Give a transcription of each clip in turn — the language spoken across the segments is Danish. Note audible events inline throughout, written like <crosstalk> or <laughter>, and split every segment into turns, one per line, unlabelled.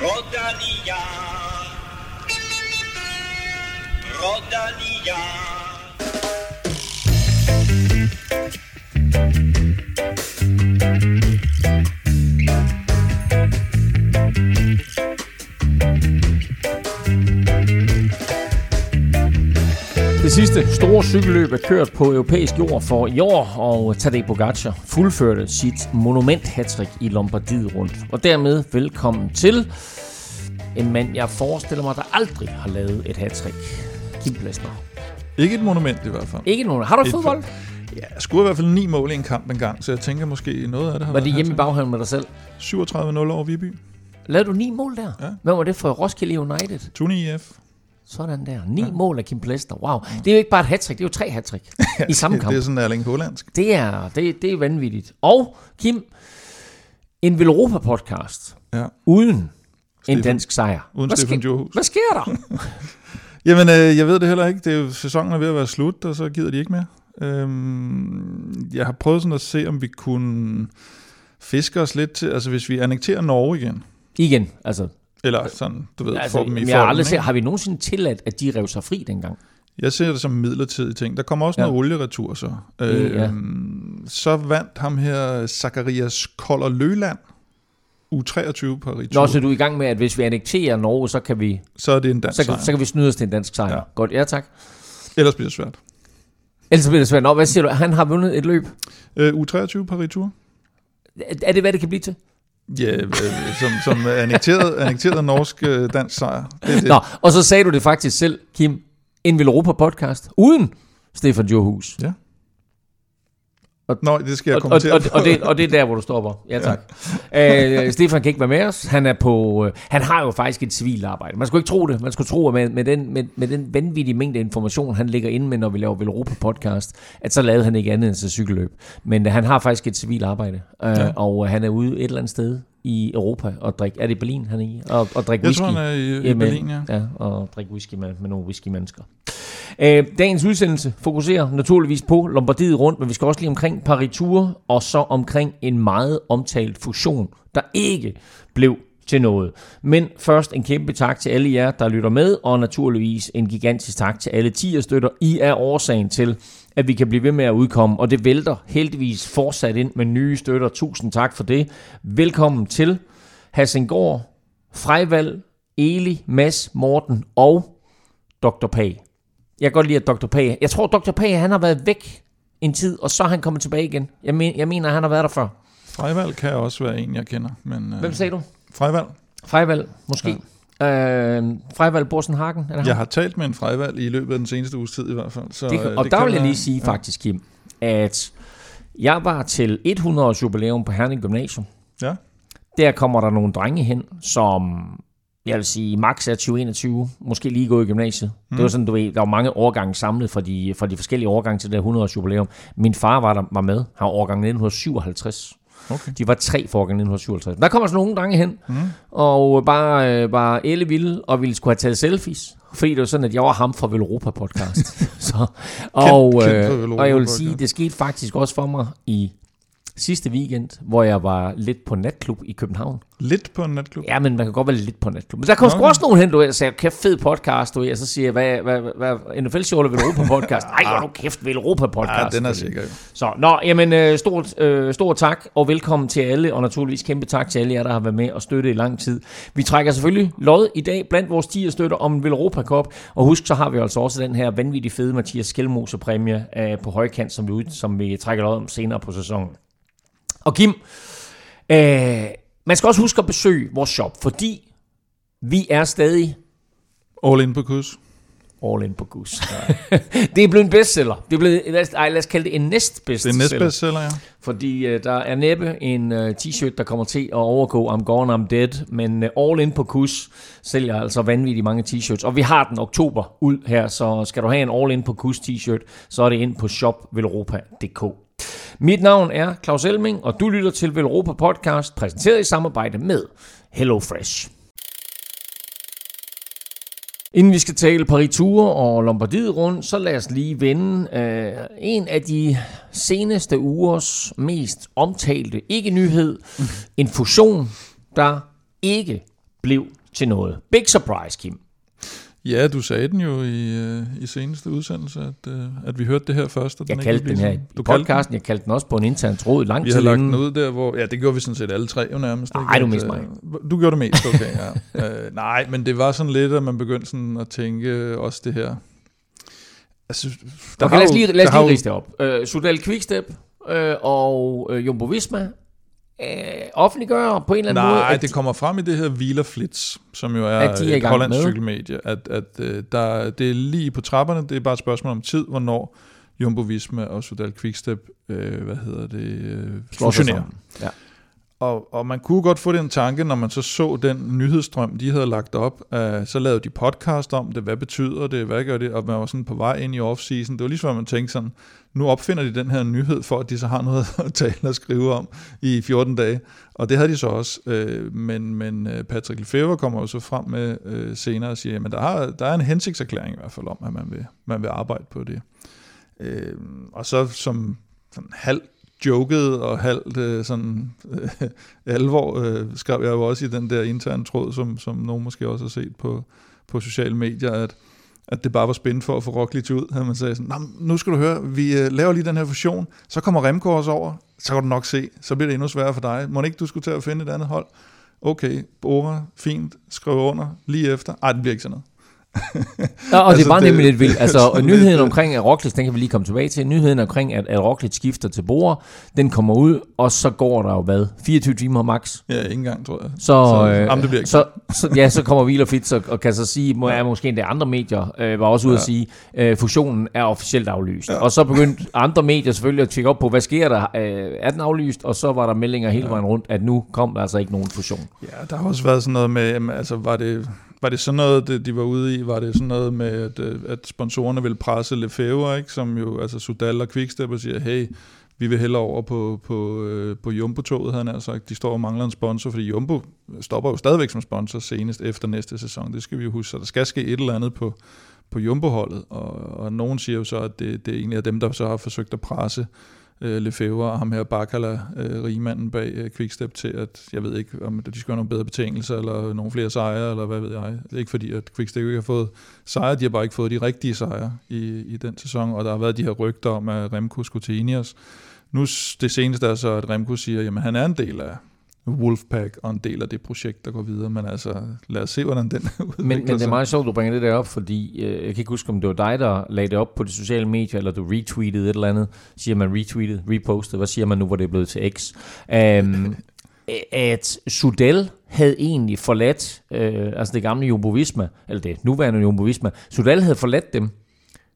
Rodalia. Rodalia.
Det sidste store cykelløb er kørt på europæisk jord for i år, og Tadej Pogacar fuldførte sit monument hattrick i Lombardiet rundt. Og dermed velkommen til en mand, jeg forestiller mig, der aldrig har lavet et hattrick. Kim Plesner.
Ikke et monument i hvert fald.
Ikke nogen. Har du
Et-
fodbold?
Ja, jeg skulle i hvert fald ni mål i en kamp engang, så jeg tænker måske noget af det har
Var det hjemme i baghaven med dig selv?
til. 37-0 over Viby.
Lavede du ni mål der?
Ja.
Hvem var det for Roskilde United?
Tuni IF.
Sådan der. Ni ja. mål af Kim Plesner. Wow. Det er jo ikke bare et hattrick, det er jo tre hattrick <laughs> i samme kamp.
Det er sådan Erling Haalandsk.
Det er, det, det er vanvittigt. Og Kim, en Velropa-podcast
Ja.
uden en
Stefan-
dansk sejr.
Uden
hvad,
Stefan
sker,
Johus.
hvad sker der? <laughs>
Jamen, øh, jeg ved det heller ikke. Det er jo, sæsonen er ved at være slut, og så gider de ikke mere. Øhm, jeg har prøvet sådan at se, om vi kunne fiske os lidt til, altså hvis vi annekterer Norge igen,
Igen, altså,
eller sådan, du ved,
altså
får dem i
jeg har, aldrig set, har vi nogensinde tilladt, at de rev sig fri dengang?
Jeg ser det som en midlertidig ting. Der kommer også
Ja.
noget olieretur så.
Ja.
Øhm, så vandt ham her Zacharias Koller Løland U23 på Ritur.
Nå, så er du er i gang med, at hvis vi annekterer Norge, så kan vi,
Så er det en dansk
så
sejr.
så kan vi snyde os til en dansk sejr. Ja.
Ja.
Godt, ja tak.
Ellers bliver det svært.
Ellers bliver det svært. Nå, hvad siger du? Han har vundet et løb.
Øh, U23 på.
Er- Er det, hvad det kan blive til?
Ja, øh, som, som annekteret, annekteret norsk øh, dansk sejr. Det er det.
Nå, og så sagde du det faktisk selv, Kim, en Velropa podcast uden Stefan Johus.
Nå, det skal jeg
Og, og,
kommentere
og,
på.
og, det, og det er der, hvor du stopper. Ja, tak. Ja. Øh, Stefan kan ikke være med os. Han er på. Øh, han har jo faktisk et civilt arbejde. Man skulle ikke tro det. Man skulle tro, at med, med, den, med, med den vanvittige mængde information, han ligger inde med, når vi laver Velropa podcast, at så lavede han ikke andet end sit cykelløb. Men øh, han har faktisk et civilt arbejde. Øh,
Ja.
Og øh, han er ude et eller andet sted i Europa og drikke. Er det Berlin, han er i? Og, og drikke
Jeg
whisky.
tror, han er i, i
Jamen,
Berlin, ja.
Ja, og drikke whisky med, med nogle whisky-mennesker. Øh, dagens udsendelse fokuserer naturligvis på Lombardiet rundt, men vi skal også lige omkring Paris Tour, og så omkring en meget omtalt fusion, der ikke blev til noget. Men først en kæmpe tak til alle jer, der lytter med, og naturligvis en gigantisk tak til alle 10 støtter. I er årsagen til, at vi kan blive ved med at udkomme, og det vælter heldigvis fortsat ind med nye støtter. Tusind tak for det. Velkommen til Hassengård, Frejvald, Eli, Mads, Morten og Dr. Pag. Jeg kan godt lide, at Dr. Pag... Jeg tror, Dr. Pag, han har været væk en tid, og så er han kommet tilbage igen. Jeg, men, jeg mener, han har været der før.
Frejvald kan også være en, jeg kender. Men, øh,
Hvem sagde du?
Frejvald.
Frejvald, måske. Ja. Øh, Frejvald Borsenhagen, er det ham?
Jeg har talt med en Frejvald i løbet af den seneste uges tid i hvert fald. Så,
Det,
øh,
og
det
der vil jeg lige sige faktisk, Kim, at jeg var til 100 års jubilæum på Herning Gymnasium.
Ja.
Der kommer der nogle drenge hen, som jeg vil sige, max er 2021, måske lige gået i gymnasiet. Mm. Det var sådan, du ved, der var mange årgange samlet fra de, fra de forskellige årgange til det her 100 års jubilæum. Min far var der var med, han var årgang 1957.
Okay.
De var tre for årgang 1957. Der kommer sådan nogle drenge hen,
Mm.
og bare, øh, bare ellevilde, og ville skulle have taget selfies. Fordi det var sådan, at jeg var ham fra Velropa podcast. <laughs> så, og,
fra
øh, og jeg vil sige, det skete faktisk også for mig i sidste weekend, hvor jeg var lidt på natklub i København.
Lidt på en natklub.
Ja, men man kan godt være lidt på natklub. Men der kom
Okay.
også nogen hen, du ved, og sagde, kæft fed podcast, du ved, og så siger jeg, hvad, hvad, hvad, hvad NFL show eller Velropa podcast? <laughs> Ej, hvor du kæft, Velropa podcast.
Ja, den er sikker.
Så, nå, jamen, øh, stort, øh, stort tak, og velkommen til alle, og naturligvis kæmpe tak til alle jer, der har været med og støtte i lang tid. Vi trækker selvfølgelig lod i dag blandt vores 10 støtter om en Velropa Cup, og husk, så har vi altså også den her vanvittige fede Mathias Skelmose præmie øh, på højkant, som vi, ud, som vi trækker lod om senere på sæsonen. Og Kim, øh, man skal også huske at besøge vores shop, fordi vi er stadig
All in på kus.
all in på gus. <laughs> det er blevet en bestseller. Det er blevet, lad os, ej, lad os kalde det en næst
Det er næst bestseller, ja.
fordi øh, der er næppe en øh, t-shirt, der kommer til at overgå I'm Gone, I'm Dead, men øh, All In på kus sælger altså vanvittigt mange t-shirts, og vi har den oktober ud her, så skal du have en All In på kus t-shirt, så er det ind på shopvelropa.dk. Mit navn er Claus Elming, og du lytter til Velropa Podcast, præsenteret i samarbejde med HelloFresh. Inden vi skal tale Paris Tour og Lombardiet rundt, så lad os lige vende øh, en af de seneste ugers mest omtalte ikke-nyhed. En fusion, der ikke blev til noget. Big surprise, Kim.
Ja, du sagde den jo i, øh, i seneste udsendelse, at, øh, at vi hørte det her først. Og
Jeg
den
kaldte den her i
Du kaldte den?
podcasten, jeg kaldte den også på en intern tråd lang
Vi
tid
har lagt den ud der, hvor... Ja, det gjorde vi sådan set alle tre jo nærmest.
Nej, du
At, øh, Du gjorde det mest, okay, ja. <laughs> øh, nej, men det var sådan lidt, at man begyndte sådan at tænke også det her... Altså, der
Okay, lad os lige, lad os lige riste det op. Øh, Sudal Quickstep øh, og øh, Jumbo Visma øh, offentliggør på en eller anden måde,
Nej, det kommer frem i det her Wheeler Flits, som jo er,
At de er
et hollandsk
med.
cykelmedie, at, at øh, der, det er lige på trapperne, det er bare et spørgsmål om tid, hvornår Jumbo Visma og Sudal Quickstep, øh, hvad hedder det, øh, fusionerer.
Ja.
Og, og man kunne godt få den tanke, når man så så den nyhedsstrøm, de havde lagt op, uh, så lavede de podcast om det, hvad betyder det, hvad gør det, og man var sådan på vej ind i off-season. Det var ligesom, at man tænkte sådan, nu opfinder de den her nyhed, for at de så har noget <laughs> at tale og skrive om i 14 dage. Og det havde de så også, uh, men, men øh, Patrick Lefebvre kommer jo så frem med uh, senere og siger, at der, har, der er en hensigtserklæring i hvert fald om, at man vil, man vil arbejde på det. Uh, og så som sådan halv joket og halvt øh, sådan øh, alvor, øh, skrev jeg jo også i den der interne tråd, som, som nogen måske også har set på, på sociale medier, at, at det bare var spændende for at få Roglic ud. At man sagde sådan, nu skal du høre, vi øh, laver lige den her fusion, så kommer Remco også over, så kan du nok se, så bliver det endnu sværere for dig. Må ikke du skulle til at finde et andet hold? Okay, Bora, fint, skriv under, lige efter. Ej, det bliver ikke sådan noget.
Ja, og <laughs> altså, det bare
det-
nemlig lidt vildt. <laughs> Altså, og nyheden omkring at Roglic, den kan vi lige komme tilbage til. Nyheden omkring, at, at Roglic skifter til Bora, den kommer ud, og så går der jo hvad? 24 timer max.
Ja, ikke engang, tror jeg.
Så,
Så,
øh,
jamen, det bliver ikke
så, så, ja, så kommer Wheeler Fitz og, og kan så sige, må, er måske endda andre medier øh, var også ude ja. at sige, øh, fusionen er officielt aflyst. Ja. Og så begyndte andre medier selvfølgelig at tjekke op på, hvad sker der? Øh, er den aflyst? Og så var der meldinger hele vejen rundt, at nu kom der altså ikke nogen fusion.
Ja, der har også været sådan noget med, jamen, altså var det, var det sådan noget, det, de var ude i, var det sådan noget med, at, øh, at sponsorerne ville presse Lefebvre, ikke? som jo, altså Sudal og Quickstep, og siger, hey, vi vil hellere over på, på, øh, på Jumbo-toget, havde han altså sagt. De står og mangler en sponsor, fordi Jumbo stopper jo stadigvæk som sponsor senest efter næste sæson. Det skal vi jo huske, så der skal ske et eller andet på, på Jumbo-holdet, og, og nogen siger jo så, at det, det egentlig er dem, der så har forsøgt at presse øh, Lefebvre og ham her Bakala, øh, rigmanden bag øh, Quickstep til, at jeg ved ikke, om de skal have nogle bedre betingelser, eller nogle flere sejre, eller hvad ved jeg. Det er ikke fordi, at Quickstep ikke har fået sejre, de har bare ikke fået de rigtige sejre i, i den sæson, og der har været de her rygter om, at Remco skulle til Ineos. Nu det seneste er så, at Remco siger, at han er en del af Wolfpack og en del af det projekt, der går videre, men altså lad os se, hvordan den <laughs> udvikler
Men, men det er meget sjovt, du bringer det der op, fordi øh, jeg kan ikke huske, om det var dig, der lagde det op på de sociale medier, eller du retweetede et eller andet. Siger man retweetet, repostet? Hvad siger man nu, hvor det er blevet til X? <laughs> Um, at Sudel havde egentlig forladt, øh, altså det gamle Jumbo Visma, eller det nuværende Jumbo Visma, Sudel havde forladt dem,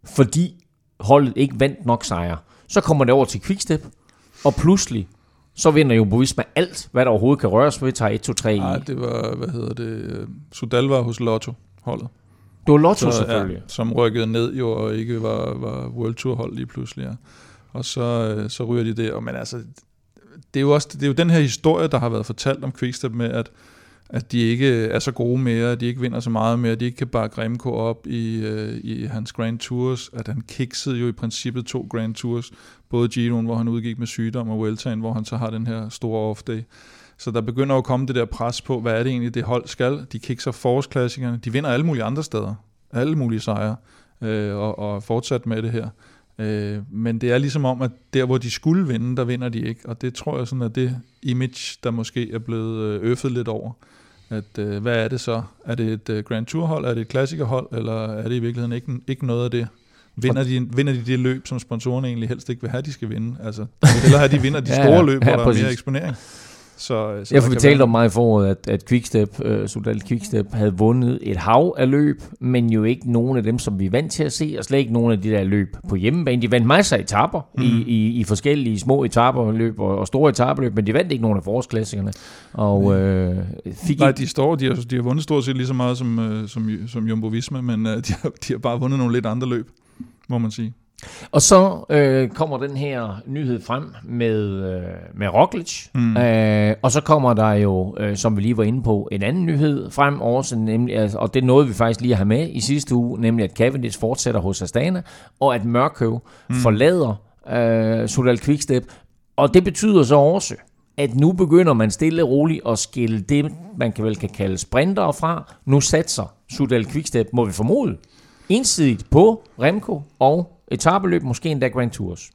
fordi holdet ikke vandt nok sejre. Så kommer det over til Quickstep, og pludselig, så vinder Jumbo Visma alt, hvad der overhovedet kan røres ved, tager 1, 2, 3 i.
Nej, det var, hvad hedder det, øh, Sudal var hos Lotto holdet.
Det var Lotto
Så,
selvfølgelig.
Ja, som rykkede ned jo, og ikke var, var World Tour hold lige pludselig. Ja. Og så, øh, så ryger de det. Og, men altså, det er, jo også, det er jo den her historie, der har været fortalt om Quickstep med, at, at de ikke er så gode mere, at de ikke vinder så meget mere, at de ikke kan bakke Remco op i, øh, i hans Grand Tours, at han kiksede jo i princippet to Grand Tours, både Giroen, hvor han udgik med sygdom, og Vueltaen, hvor han så har den her store off-day. Så der begynder at komme det der pres på, hvad er det egentlig, det hold skal? De kikser forårsklassikerne, de vinder alle mulige andre steder, alle mulige sejre, øh, og, og fortsat med det her. Øh, men det er ligesom om, at der hvor de skulle vinde, der vinder de ikke, og det tror jeg sådan, er det image, der måske er blevet øh, øffet lidt over, at øh, hvad er det så? Er det et øh, Grand Tour hold, er det et klassikerhold, eller er det i virkeligheden ikke, ikke noget af det? Vinder de, vinder de det løb, som sponsorerne egentlig helst ikke vil have, de skal vinde? Altså, de vil hellere have, de vinder de <laughs>
Ja,
store
ja.
løb, hvor
Ja,
der er mere eksponering. Så, så
Jeg
der
får
kan
fortalt
være-
om mig i foråret, at, at Quickstep, uh, Sudal Quickstep havde vundet et hav af løb, men jo ikke nogen af dem, som vi er vant til at se, og slet ikke nogen af de der løb på hjemmebane. De vandt masser af etaper mm. i, i, i forskellige små etaperløb og, og store etaperløb, men de vandt ikke nogen af forårsklassikerne. Og øh, fik
Nej, de står, de har, de har vundet stort set lige så meget som, øh, som, som Jumbo Visma, men øh, de, har, de har bare vundet nogle lidt andre løb, må man sige.
Og så øh, kommer den her nyhed frem med, øh, med Roglic, mm. øh, og så kommer der jo, øh, som vi lige var inde på, en anden nyhed frem også, nemlig, altså, og det nåede vi faktisk lige at have med i sidste uge, nemlig at Cavendish fortsætter hos Astana, og at Mørkøv mm. forlader øh, Sudal Quickstep, og det betyder så også, at nu begynder man stille og roligt at skille det, man kan vel kan kalde sprinter fra. Nu satser Sudal Quickstep, må vi formode, ensidigt på Remco og etabeløb, måske endda Grand Tours.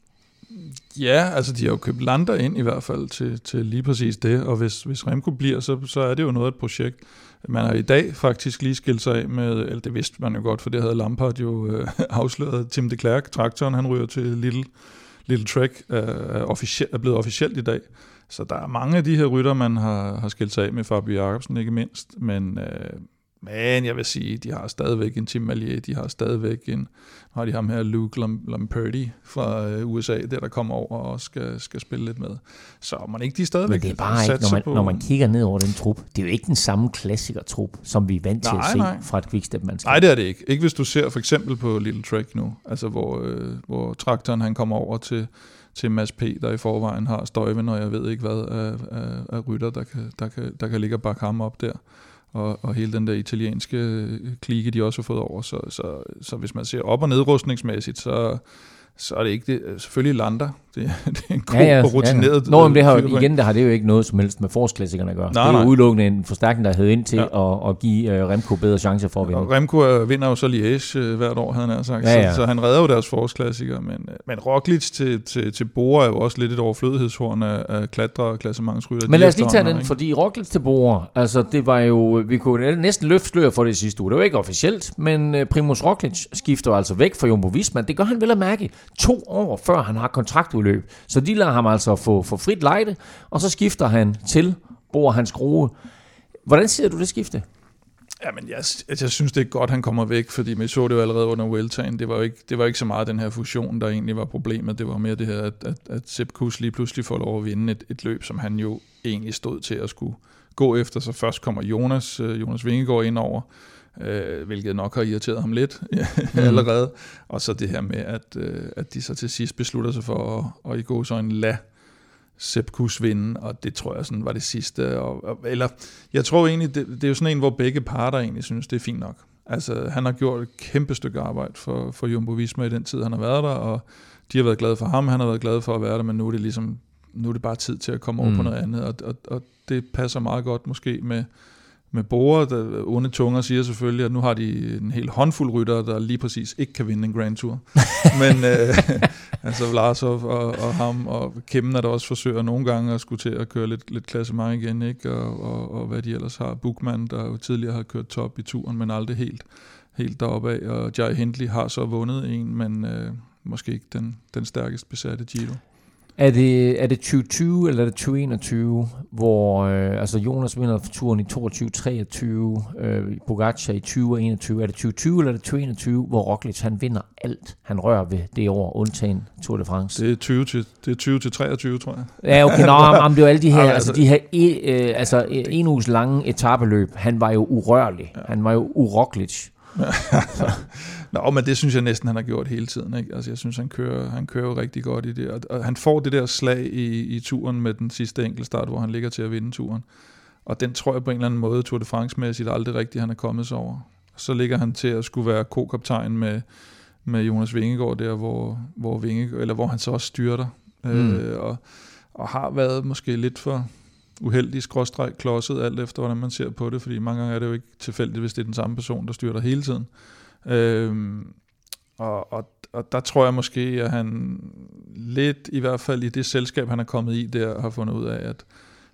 Ja, altså de har jo købt lander ind i hvert fald til, til lige præcis det, og hvis, hvis Remco bliver, så, så er det jo noget af et projekt. Man har i dag faktisk lige skilt sig af med, eller det vidste man jo godt, for det havde Lampard jo øh, <laughs> afsløret. Tim de Klerk, traktoren, han ryger til Little, Little Trek, øh, er, officiel, er blevet officielt i dag. Så der er mange af de her rytter, man har, har skilt sig af med, Fabio Jacobsen ikke mindst, men, øh, men jeg vil sige, de har stadigvæk en Tim Malier, de har stadigvæk en, har de ham her Luke Lamperti fra øh, USA, der der kommer over og skal, skal spille lidt med. Så man ikke de stadigvæk
Men det er bare ikke, når man, på... når man kigger ned over den trup, det er jo ikke den samme klassiker-trup, som vi er vant til nej, at se nej. fra et quickstep mandskab.
Nej, det er det ikke. Ikke hvis du ser for eksempel på Little Trek nu, altså hvor, øh, hvor traktoren han kommer over til til Mads P., der i forvejen har støjven, og jeg ved ikke hvad af, af, af rytter, der kan, der, kan, der kan ligge og bakke ham op der og, og hele den der italienske øh, klike, de også har fået over. Så, så, så hvis man ser op- og nedrustningsmæssigt, så, så er det ikke det. Selvfølgelig Lander. <laughs> Det, det er en god ja, ja, og rutineret ja.
Nå, men det har, igen, der har det jo ikke noget som helst med forårsklassikerne at gøre. Nej, det er jo udelukkende en forstærkning, der er ind til ja. at, at give uh, Remco bedre chancer for at vinde.
Og Remco vinder jo så Liège uh, hvert år, havde han sagt. Ja, ja. Så, så, han redder jo deres forårsklassikere. Men, men Roglic til, til, til Bora er jo også lidt et overflødighedshorn af, af klatre og klassementsrytter.
Men lad os lige tage den, ikke? fordi Roglic til Bora, altså det var jo, vi kunne næsten løfte slør for det sidste uge. Det var ikke officielt, men Primus Roglic skifter altså væk fra Jumbo Visma. Det gør han vel at mærke to år før han har kontraktudløb. Så de lader ham altså få, få frit lejde, og så skifter han til Bor Hans Grohe. Hvordan ser du det skifte?
Jamen, jeg, altså, jeg synes, det er godt, han kommer væk, fordi vi så det jo allerede under Weltagen. Det var jo ikke, det var ikke så meget den her fusion, der egentlig var problemet. Det var mere det her, at, at, at Sepp Kuss lige pludselig får lov at vinde et, et løb, som han jo egentlig stod til at skulle gå efter. Så først kommer Jonas, øh, Jonas Vingegaard ind over, øh, hvilket nok har irriteret ham lidt <laughs> mm. allerede. Og så det her med, at, øh, at de så til sidst beslutter sig for at, at i gå så en lad Sepp Kuss vinde, og det tror jeg sådan var det sidste. Og, og, eller, jeg tror egentlig, det, det er jo sådan en, hvor begge parter egentlig synes, det er fint nok. Altså, han har gjort et kæmpe stykke arbejde for, for Jumbo Visma i den tid, han har været der, og de har været glade for ham, han har været glad for at være der, men nu er det ligesom, nu er det bare tid til at komme over mm. på noget andet, og, og, og det passer meget godt måske med, med Bore, der onde tunger siger selvfølgelig, at nu har de en hel håndfuld rytter, der lige præcis ikke kan vinde en Grand Tour. <laughs> Men øh, altså Vlasov og, og ham og Kemmen er der også forsøger nogle gange at skulle til at køre lidt, lidt klassement igen, ikke? Og, og, og, hvad de ellers har. Bookman, der jo tidligere har kørt top i turen, men aldrig helt, helt deroppe af. Og Jai Hindley har så vundet en, men øh, måske ikke den, den stærkest besatte Giro.
Er det, er det 2020 eller er det 2021, hvor øh, altså Jonas vinder turen i 22-23, øh, Pogacar i 2021. Er det 2020 eller er det 2021, hvor Roglic han vinder alt, han rører ved det år, undtagen Tour de France?
Det er 20 til, det er 20 til 23, tror jeg.
Ja, okay, nå, <laughs> om, det er jo alle de her, altså, de her e, øh, altså, en uges lange etabeløb. Han var jo urørlig. Han var jo uroglic.
Nå, men det synes jeg næsten, han har gjort hele tiden. Ikke? Altså, jeg synes, han kører, han kører rigtig godt i det. Og han får det der slag i, i turen med den sidste enkeltstart, hvor han ligger til at vinde turen. Og den tror jeg på en eller anden måde, Tour de France-mæssigt, aldrig rigtigt, han er kommet sig over. Så ligger han til at skulle være ko-kaptajn med, med Jonas Vingegaard der, hvor, hvor, Vinge, eller hvor han så også styrter. Mm. Øh, og, og har været måske lidt for uheldig skråstreg klodset, alt efter hvordan man ser på det, fordi mange gange er det jo ikke tilfældigt, hvis det er den samme person, der styrter hele tiden. Øhm, og, og, og der tror jeg måske, at han lidt, i hvert fald i det selskab, han er kommet i der, har fundet ud af, at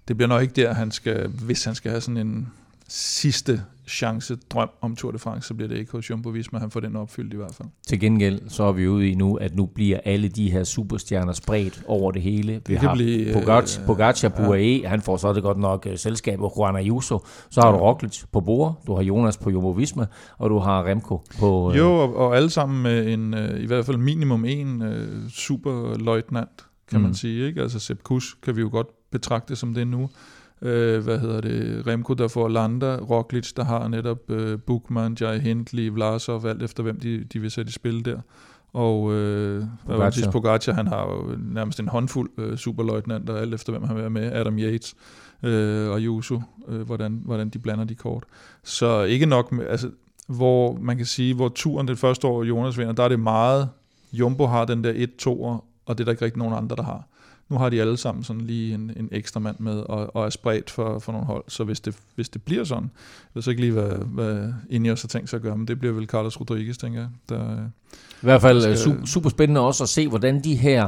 det bliver nok ikke der, han skal, hvis han skal have sådan en sidste chance, drøm om Tour de France, så bliver det ikke hos Jumbo Visma, han får den opfyldt i hvert fald.
Til gengæld, så er vi ude i nu, at nu bliver alle de her superstjerner spredt over det hele. Vi det har blive, Pogacar, øh, Pogacar på UAE, ja. han får så det godt nok uh, selskab af Juan Ayuso. Så har ja. du Roglic på Bore, du har Jonas på Jumbo Visma, og du har Remco på...
Uh, jo, og, og alle sammen med en, uh, i hvert fald minimum en uh, superløjtnant, kan mm. man sige. Ikke? Altså Sepp Kuss kan vi jo godt betragte som det nu øh, hvad hedder det, Remco, der får Landa, Roglic, der har netop øh, Bukman, Jai Hindley, Vlasov, alt efter hvem de, de vil sætte i spil der. Og øh, Pogacar. Pogacar, han har jo nærmest en håndfuld øh, superløjtnanter, alt efter hvem han vil være med. Adam Yates øh, og Juso, øh, hvordan, hvordan de blander de kort. Så ikke nok med, altså, hvor man kan sige, hvor turen det første år Jonas vinder, der er det meget, Jumbo har den der 1-2'er, og det er der ikke rigtig nogen andre, der har. Nu har de alle sammen sådan lige en, en ekstra mand med, og, og er spredt for, for nogle hold. Så hvis det, hvis det bliver sådan, jeg ved så ikke lige, hvad, hvad Ineos har tænkt sig at gøre, men det bliver vel Carlos Rodriguez, tænker jeg. Der,
I hvert fald
skal-
skal... super spændende også at se, hvordan de her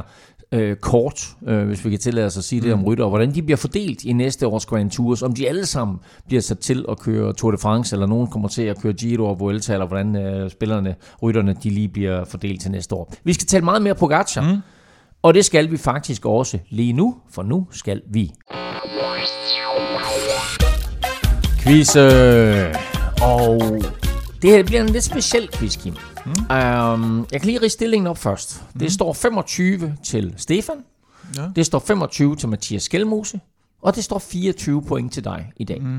øh, kort, øh, hvis vi kan tillade os at sige det
Mm.
om rytter, hvordan de bliver fordelt i næste års Grand Tours, om de alle sammen bliver sat til at køre Tour de France, eller nogen kommer til at køre Giro og Vuelta, eller hvordan øh, spillerne, rytterne, de lige bliver fordelt til næste år. Vi skal tale meget mere på Gacha,
Mm.
Og det skal vi faktisk også lige nu, for nu skal vi quiz. øh, Og det her bliver en lidt speciel quiz, Kim. Mm. Um, jeg kan lige rige stillingen op først. Mm. Det står 25 til Stefan.
Ja.
Det står 25 til Mathias Skelmose. Og det står 24 point til dig i dag.
Mm.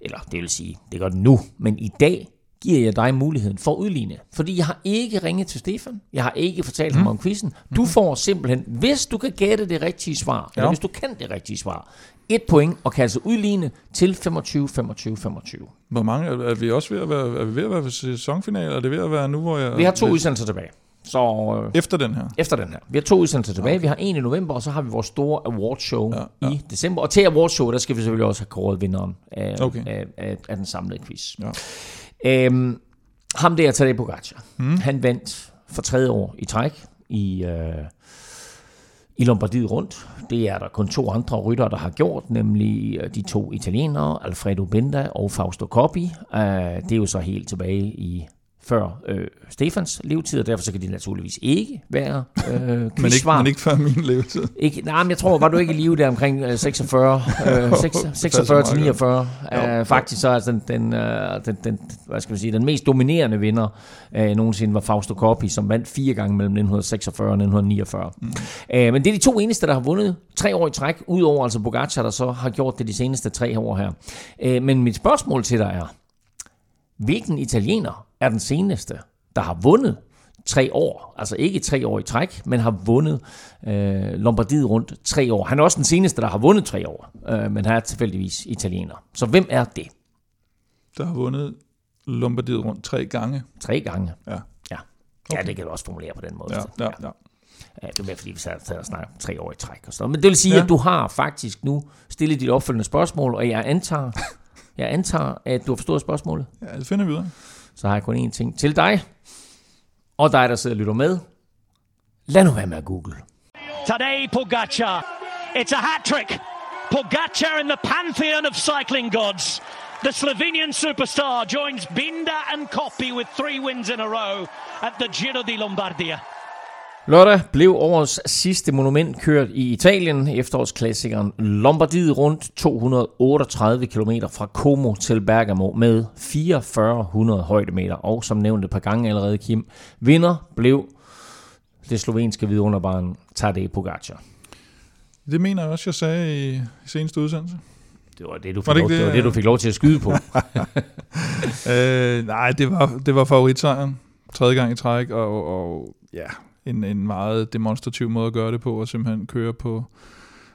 Eller det vil sige, det gør det nu. Men i dag giver jeg dig muligheden for at udligne. Fordi jeg har ikke ringet til Stefan. Jeg har ikke fortalt mm. ham om quizzen. Du får simpelthen, hvis du kan gætte det rigtige svar, ja. eller hvis du kan det rigtige svar, et point og kan altså udligne til 25, 25, 25.
Hvor mange er, vi også ved at være, er vi ved at være ved sæsonfinale? Er det ved at være nu, hvor jeg...
Vi har to udsendelser tilbage. Så øh,
Efter den her?
efter den her. Vi har to udsendelser tilbage. Okay. Vi har en i november, og så har vi vores store awardshow
ja.
ja. i december. Og til awardshow, der skal vi selvfølgelig også have kåret vinderen af,
Okay.
af, af, af den samlede quiz.
Ja.
Øhm, ham der, Tadej Pogacar,
Mm.
han vandt for tredje år i træk i, øh, i Lombardiet rundt. Det er der kun to andre ryttere, der har gjort, nemlig øh, de to italienere, Alfredo Benda og Fausto Coppi. Øh, det er jo så helt tilbage i før øh, Stefans levetid, og derfor så kan de naturligvis ikke være øh, <laughs>
Men ikke, men ikke før min levetid.
Ikke, nej, men jeg tror, var du ikke i live der omkring øh, 46, øh, <laughs> 6, 46 til 49.
Jo,
Øh, faktisk så er altså den, den, øh, den, den, hvad skal man sige, den mest dominerende vinder øh, nogensinde var Fausto Coppi, som vandt fire gange mellem 1946 og 1949. Mm. Øh, men det er de to eneste, der har vundet tre år i træk, udover altså Pogacar, der så har gjort det de seneste tre år her. Øh, men mit spørgsmål til dig er, hvilken italiener er den seneste, der har vundet tre år, altså ikke tre år i træk, men har vundet øh, Lombardiet rundt tre år. Han er også den seneste, der har vundet tre år, øh, men han er tilfældigvis italiener. Så hvem er det?
Der har vundet Lombardiet rundt tre gange.
Tre gange.
Ja.
Ja. Ja,
Okay.
det kan du også formulere på den måde.
Ja, ja, ja.
Ja, det er mere fordi, vi sad og snakkede om tre år i træk og sådan noget. Men det vil sige,
Ja.
ja. at du har faktisk nu stillet dit opfølgende spørgsmål, og jeg antager, jeg antager, at du har forstået spørgsmålet.
ja, det finder vi ud af.
Så har jeg kun én ting til dig, og dig, der sidder og lytter med. Lad nu være med at google.
Today, Pogacar. It's a hat trick. Pogacar in the pantheon of cycling gods. The Slovenian superstar joins Binda and Coppi with three wins in a row at the Giro di Lombardia.
Lørdag blev årets sidste monument kørt i Italien, efterårsklassikeren Lombardiet rundt 238 km fra Como til Bergamo med 4400 højdemeter. Og som nævnt et par gange allerede, Kim, vinder blev det slovenske vidunderbarn Tadej Pogacar.
Det mener jeg også, jeg sagde i, seneste udsendelse.
Det var det, du fik,
Var det
lov, det,
det,
var det, du fik lov til at skyde på. <laughs>
Øh, nej, det var, det var favoritsejren. Tredje gang i træk, og, og ja, en, en meget demonstrativ måde at gøre det på, og simpelthen køre på,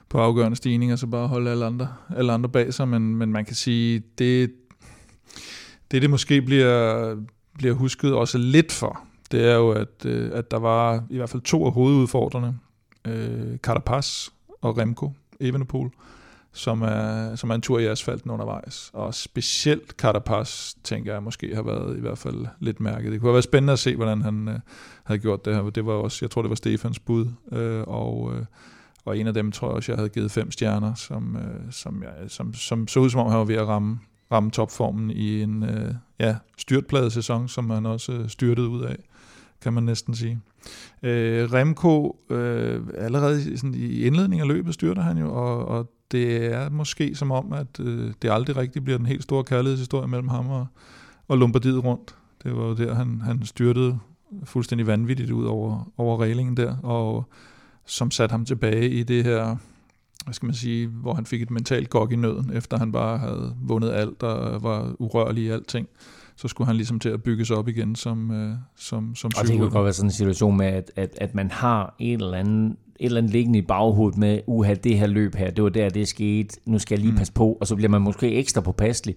på afgørende stigninger, så bare holde alle andre, alle andre bag sig, men, men man kan sige, det, det det måske bliver, bliver husket også lidt for, det er jo, at, øh, at der var i hvert fald to af hovedudfordrerne, øh, Carapaz og Remco Evenepoel, som er, som er en tur i asfalten undervejs. Og specielt Carapaz, tænker jeg, måske har været i hvert fald lidt mærket. Det kunne have været spændende at se, hvordan han øh, havde gjort det her. Det var også, jeg tror, det var Stefans bud, øh, og, øh, og en af dem tror jeg også, jeg havde givet fem stjerner, som, øh, som, jeg, som, som så ud som om, han var ved at ramme, ramme topformen i en øh, ja, styrtpladesæson, som han også øh, styrtede ud af, kan man næsten sige. Øh, Remco, øh, allerede sådan, i indledningen af løbet styrter han jo, og, og det er måske som om, at øh, det aldrig rigtig bliver den helt store kærlighedshistorie mellem ham og, og Lombardiet rundt. Det var jo der, han, han styrtede fuldstændig vanvittigt ud over, over reglingen der, og som satte ham tilbage i det her, hvad skal man sige, hvor han fik et mentalt gok i nøden, efter han bare havde vundet alt og var urørlig i alting. Så skulle han ligesom til at bygges op igen som, øh, som, som
Og det kan jo godt være sådan en situation med, at, at, at man har en eller anden eller andet liggende i baghovedet med, uha, det her løb her, det var der, det skete, nu skal jeg lige passe på, og så bliver man måske ekstra påpasselig,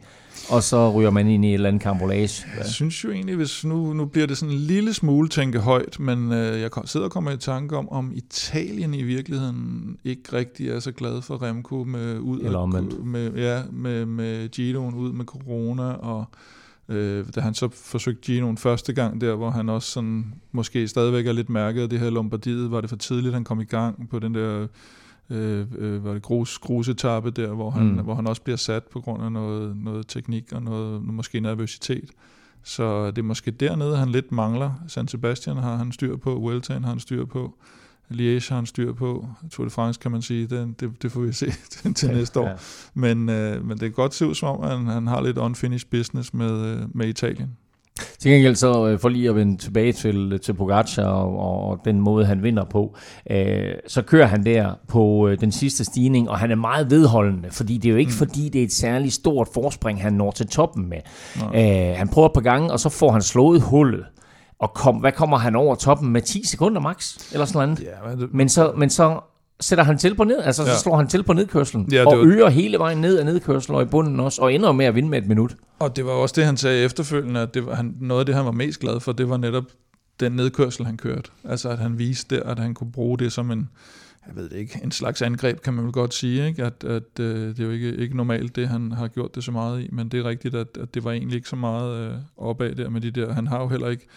og så ryger man ind i et eller andet kambolage.
Jeg synes jo egentlig, hvis nu, nu bliver det sådan en lille smule tænke højt, men øh, jeg sidder og kommer i tanke om, om Italien i virkeligheden ikke rigtig er så glad for Remco med ud
Eller omvendt.
med, ja, med, med Giroen ud med corona, og øh, da han så forsøgte Giroen første gang der, hvor han også sådan, måske stadigvæk er lidt mærket af det her Lombardiet, var det for tidligt, han kom i gang på den der øh, øh, var det grus, grusetappe der, hvor han,
mm.
hvor han også bliver sat på grund af noget, noget teknik og noget, måske nervøsitet. Så det er måske dernede, han lidt mangler. San Sebastian har han styr på, Vueltaen har han styr på, Liège har han styr på, Tour de France kan man sige, det, det, det får vi se <laughs> til, til næste år.
Ja.
Men, øh, men det kan godt se ud som om, at han, han har lidt unfinished business med, øh, med Italien.
Til gengæld så, øh, for lige at vende tilbage til, til Pogacar og, og, den måde, han vinder på, øh, så kører han der på øh, den sidste stigning, og han er meget vedholdende, fordi det er jo ikke mm. fordi, det er et særligt stort forspring, han når til toppen med. Øh, han prøver et par gange, og så får han slået hullet. Og kom, hvad kommer han over toppen med 10 sekunder max? Eller sådan noget.
Ja, men det,
Men så, men så sætter han til på ned, altså ja. Så slår han til på nedkørslen,
Ja, det
og
var-
øger hele vejen ned af nedkørslen og i bunden også, og ender med at vinde med et minut.
Og det var også det, han sagde efterfølgende, at det var, han, noget af det, han var mest glad for, det var netop den nedkørsel, han kørte. Altså, at han viste der, at han kunne bruge det som en, jeg ved det ikke, en slags angreb, kan man vel godt sige, ikke? At, at øh, det er jo ikke, ikke normalt, det han har gjort det så meget i, men det er rigtigt, at, at det var egentlig ikke så meget øh, opad der med de der. Han har jo heller ikke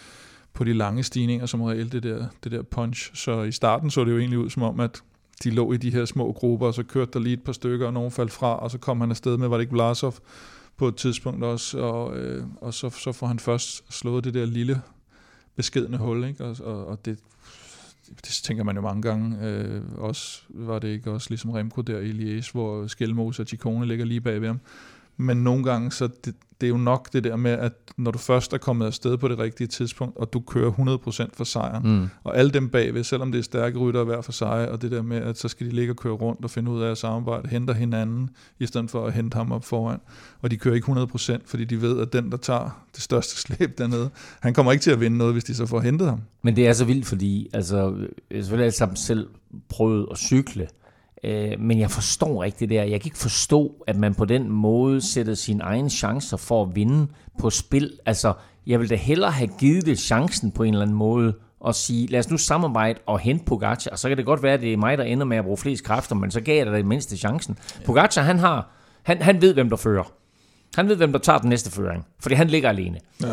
på de lange stigninger som regel det der, det der punch. Så i starten så det jo egentlig ud som om, at de lå i de her små grupper, og så kørte der lige et par stykker, og nogen faldt fra, og så kom han afsted med, var det ikke Vlasov, på et tidspunkt også, og, øh, og så, så får han først slået det der lille beskedende hul, ikke? Og, og, og det, det tænker man jo mange gange. Øh, også var det ikke også ligesom Remco der i Liège, hvor Skelmose og Chicone ligger lige bag ved ham. Men nogle gange, så det, det er jo nok det der med, at når du først er kommet afsted på det rigtige tidspunkt, og du kører 100% for sejren,
Mm.
og alle dem bagved, selvom det er stærke ryttere hver for sig, og det der med, at så skal de ligge og køre rundt og finde ud af at samarbejde, henter hinanden, i stedet for at hente ham op foran. Og de kører ikke 100%, fordi de ved, at den, der tager det største <laughs> slæb dernede, han kommer ikke til at vinde noget, hvis de så får hentet ham.
Men det er så vildt, fordi altså, jeg har selvfølgelig alle sammen selv prøvet at cykle, øh, men jeg forstår ikke det der. Jeg kan ikke forstå, at man på den måde sætter sine egne chancer for at vinde på spil. Altså, jeg vil da hellere have givet det chancen på en eller anden måde, og sige, lad os nu samarbejde og hente Pogacar, og så kan det godt være, at det er mig, der ender med at bruge flest kræfter, men så gav jeg dig det mindste chancen. Pogacar, han har, han, han ved, hvem der fører. Han ved, hvem der tager den næste føring, fordi han ligger alene.
Ja.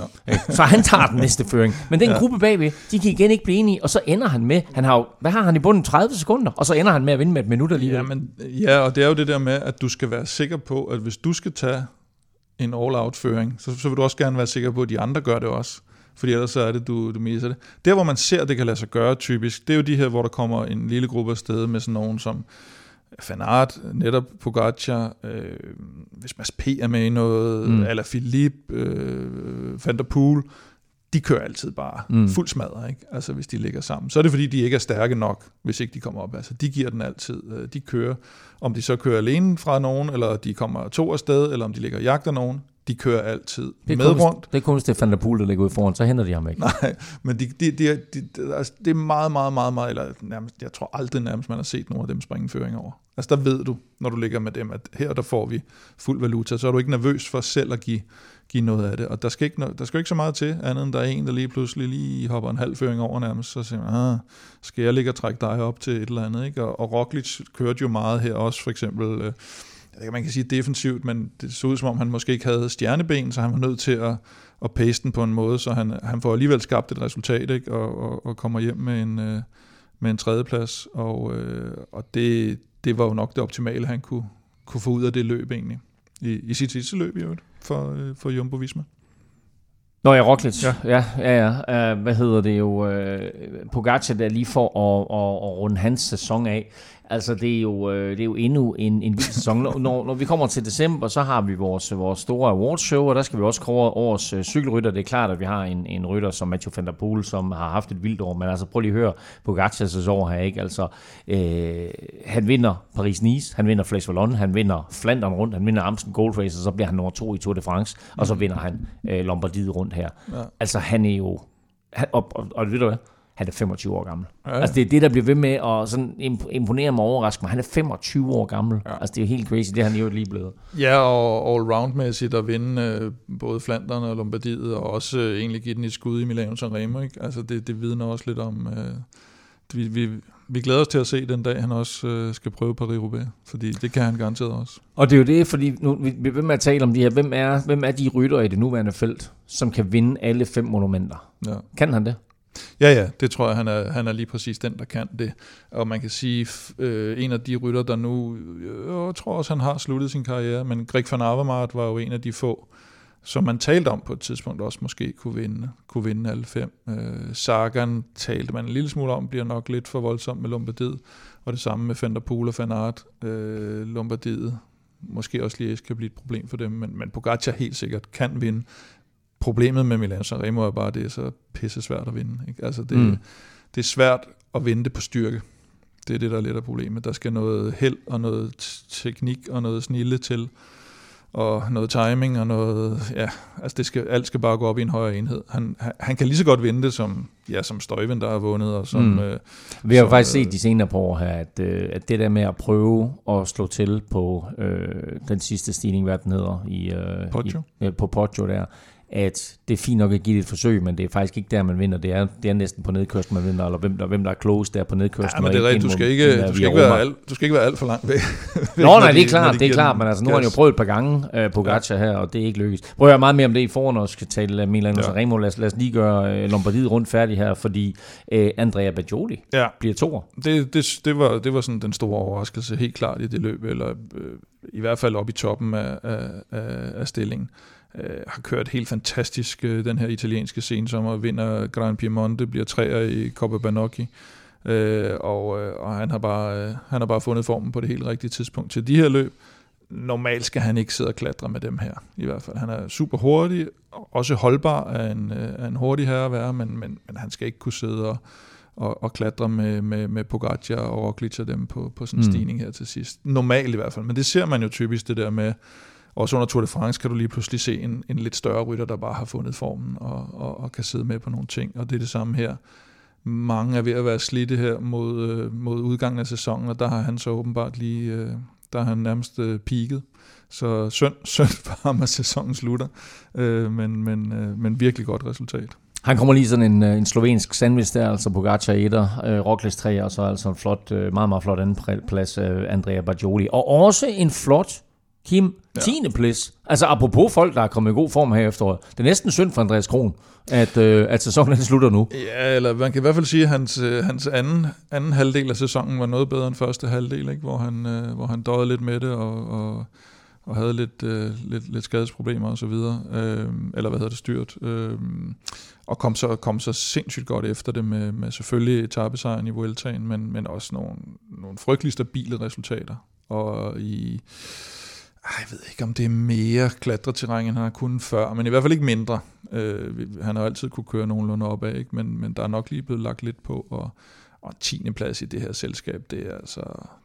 Så han tager den næste føring. Men den ja. gruppe bagved, de kan igen ikke blive enige, og så ender han med, han har jo, hvad har han i bunden, 30 sekunder, og så ender han med at vinde med et minut alligevel.
Ja, men, ja, og det er jo det der med, at du skal være sikker på, at hvis du skal tage en all-out-føring, så, så vil du også gerne være sikker på, at de andre gør det også. Fordi ellers så er det, du, du misser det. Der, hvor man ser, at det kan lade sig gøre typisk, det er jo de her, hvor der kommer en lille gruppe afsted med sådan nogen som Van Aert, netop Pogacar, øh, hvis Mads P. er med i noget,
Mm.
eller Philippe, øh, Van der Poel, de kører altid bare
Mm.
fuld smadret, ikke? Altså hvis de ligger sammen. Så er det fordi, de ikke er stærke nok, hvis ikke de kommer op. Altså de giver den altid. Øh, De kører, om de så kører alene fra nogen, eller de kommer to afsted, eller om de ligger og jagter nogen, de kører altid
det,
med
kun,
rundt.
det er kun, er Van der ligger ude foran, så henter de ham ikke.
Nej, men de, de, de, de, de, altså, det er meget, meget, meget, meget, eller nærmest, jeg tror aldrig nærmest, man har set nogen af dem springe føring over. Altså der ved du, når du ligger med dem, at her der får vi fuld valuta, så er du ikke nervøs for selv at give, give noget af det. Og der skal, ikke, der skal ikke så meget til, andet end der er en, der lige pludselig lige hopper en halv føring over nærmest, så siger man, ah, skal jeg ligge og trække dig op til et eller andet, ikke? Og, og Roglic kørte jo meget her også, for eksempel, øh, man kan sige defensivt, men det så ud som om, han måske ikke havde stjerneben, så han var nødt til at, at pace den på en måde, så han, han får alligevel skabt et resultat, ikke? Og, og, og kommer hjem med en, øh, med en tredjeplads, og, øh, og det, det var jo nok det optimale, han kunne, kunne få ud af det løb egentlig, i, i sit sidste løb i øvrigt, for, øh, for Jumbo Visma.
Nå ja, Roglic.
Ja.
Ja, ja, ja. Uh, hvad hedder det jo? Uh, Pogacar der lige for at, at, at runde hans sæson af. Altså, det er jo, uh, det er jo endnu en, en vild sæson. Når, når, vi kommer til december, så har vi vores, vores store awardshow, og der skal vi også kåre årets uh, cykelrytter. Det er klart, at vi har en, en rytter som Mathieu van der Poel, som har haft et vildt år. Men altså, prøv lige at høre Pogacars år her, ikke? Altså, øh, han vinder Paris-Nice, han vinder Flash Wallon, han vinder Flandern rundt, han vinder Amstel Gold Race, og så bliver han nummer to i Tour de France, og så vinder han øh, Lombardiet rundt her.
Ja.
Altså, han er jo... Han, og, og, og ved du hvad? han er 25 år gammel.
Ja.
Altså det er det, der bliver ved med at sådan imp- imponere mig og overraske mig. Han er 25 år gammel.
Ja.
Altså det er helt crazy, det han jo lige blevet.
Ja, og all-round-mæssigt at vinde øh, både Flandern og Lombardiet, og også øh, egentlig give den et skud i Milano Sanremo. Ikke? Altså det, det vidner også lidt om... Øh, vi, vi, vi glæder os til at se den dag, han også øh, skal prøve Paris-Roubaix, fordi det kan han garanteret også.
Og det er jo det, fordi nu vi med at tale om de her. Hvem er, hvem er de rytter i det nuværende felt, som kan vinde alle fem monumenter?
Ja.
Kan han det?
Ja, ja, det tror jeg, han er, han er lige præcis den, der kan det. Og man kan sige, øh, en af de rytter, der nu, øh, jeg tror også, han har sluttet sin karriere, men Greg van Avermaet var jo en af de få, som man talte om på et tidspunkt også måske kunne vinde, kunne vinde alle fem. Øh, Sagan talte man en lille smule om, bliver nok lidt for voldsom med Lombardiet, og det samme med Fender Poel og Van Aert. Øh, Lombardiet, måske også lige kan blive et problem for dem, men, men Pogacar helt sikkert kan vinde. Problemet med Milan Sanremo er bare, at det er så pisse svært at vinde. Ikke? Altså det, mm. Det er svært at vinde på styrke. Det er det, der er lidt af problemet. Der skal noget held og noget teknik og noget snille til, og noget timing og noget, ja, altså det skal, alt skal bare gå op i en højere enhed. Han, han, han kan lige så godt vinde det som, ja, som Støjven, der har vundet, og som, mm. Øh,
Vi har
Så,
faktisk
øh,
set de senere på år her, at, øh, at det der med at prøve at slå til på øh, den sidste stigning, hvad den hedder, i, øh,
Poggio.
i, ja, på Poggio der, at det er fint nok at give det et forsøg, men det er faktisk ikke der, man vinder. Det er, det er næsten på nedkørslen, man vinder, eller hvem der, hvem der er close der på nedkørslen.
ja, men
og
det er rigtigt, du skal ikke,
øh,
du skal ikke, være alt, du skal ikke være alt for langt væk.
Nå, nej,
de-
det er klart,
de
det er klart, men altså, nu har han jo prøvet et par gange uh, Pogacar her, og det er ikke lykkes. Prøv at høre meget mere om det i foran, når vi skal tale uh, Milan
Ja.
ja. Sanremo. Lad os, lad os lige gøre uh, Lombardiet rundt færdig her, fordi uh, Andrea Bajoli
Ja,
bliver toer.
det, det, det, var, det var sådan den store overraskelse, helt klart i det løb, eller øh, i hvert fald op i toppen af, af, af, af stillingen. Øh, har kørt helt fantastisk øh, den her italienske sensommer, vinder Gran Piemonte, bliver træer i Coppa Banocchi, øh, og, øh, og han, har bare, øh, han har bare fundet formen på det helt rigtige tidspunkt til de her løb. Normalt skal han ikke sidde og klatre med dem her, i hvert fald. Han er super hurtig, også holdbar af en, øh, af en hurtig herre at være, men, men, men han skal ikke kunne sidde og, og, og klatre med, med, med Pogacar og Roglic og dem på, på sådan en
Mm.
stigning her til sidst. Normalt i hvert fald, men det ser man jo typisk det der med, også under Tour de France kan du lige pludselig se en, en lidt større rytter, der bare har fundet formen og, og, og kan sidde med på nogle ting, og det er det samme her. Mange er ved at være slidte her mod, øh, mod udgangen af sæsonen, og der har han så åbenbart lige, øh, der har han nærmest øh, peaked. Så synd, <laughs> synd for ham, at sæsonen slutter, men, men, men virkelig godt resultat.
Han kommer lige sådan en, en slovensk sandwich der, altså Pogacar 1'er, øh, Roglic 3 og så altså en flot, øh, meget, meget flot anden plads, øh, Andrea Bajoli. Og også en flot Kim,
Ja.
10. plads. Altså apropos folk, der er kommet i god form her efteråret. Det er næsten synd for Andreas Kron, at, øh, at sæsonen slutter nu.
Ja, eller man kan i hvert fald sige, at hans, øh, hans anden, anden halvdel af sæsonen var noget bedre end første halvdel, ikke? Hvor, han, øh, hvor han døjede lidt med det og, og, og havde lidt, øh, lidt, lidt skadesproblemer og så videre. Øh, eller hvad hedder det, styrt. Øh, og kom så, kom så sindssygt godt efter det med, med selvfølgelig etappesejren i Vueltaen, men, men også nogle, nogle frygtelig stabile resultater. Og i... Jeg ved ikke, om det er mere klatreterræn, end han har kunnet før, men i hvert fald ikke mindre. Øh, han har altid kunne køre nogenlunde opad, ikke? Men, men der er nok lige blevet lagt lidt på, og, og 10. plads i det her selskab, det er altså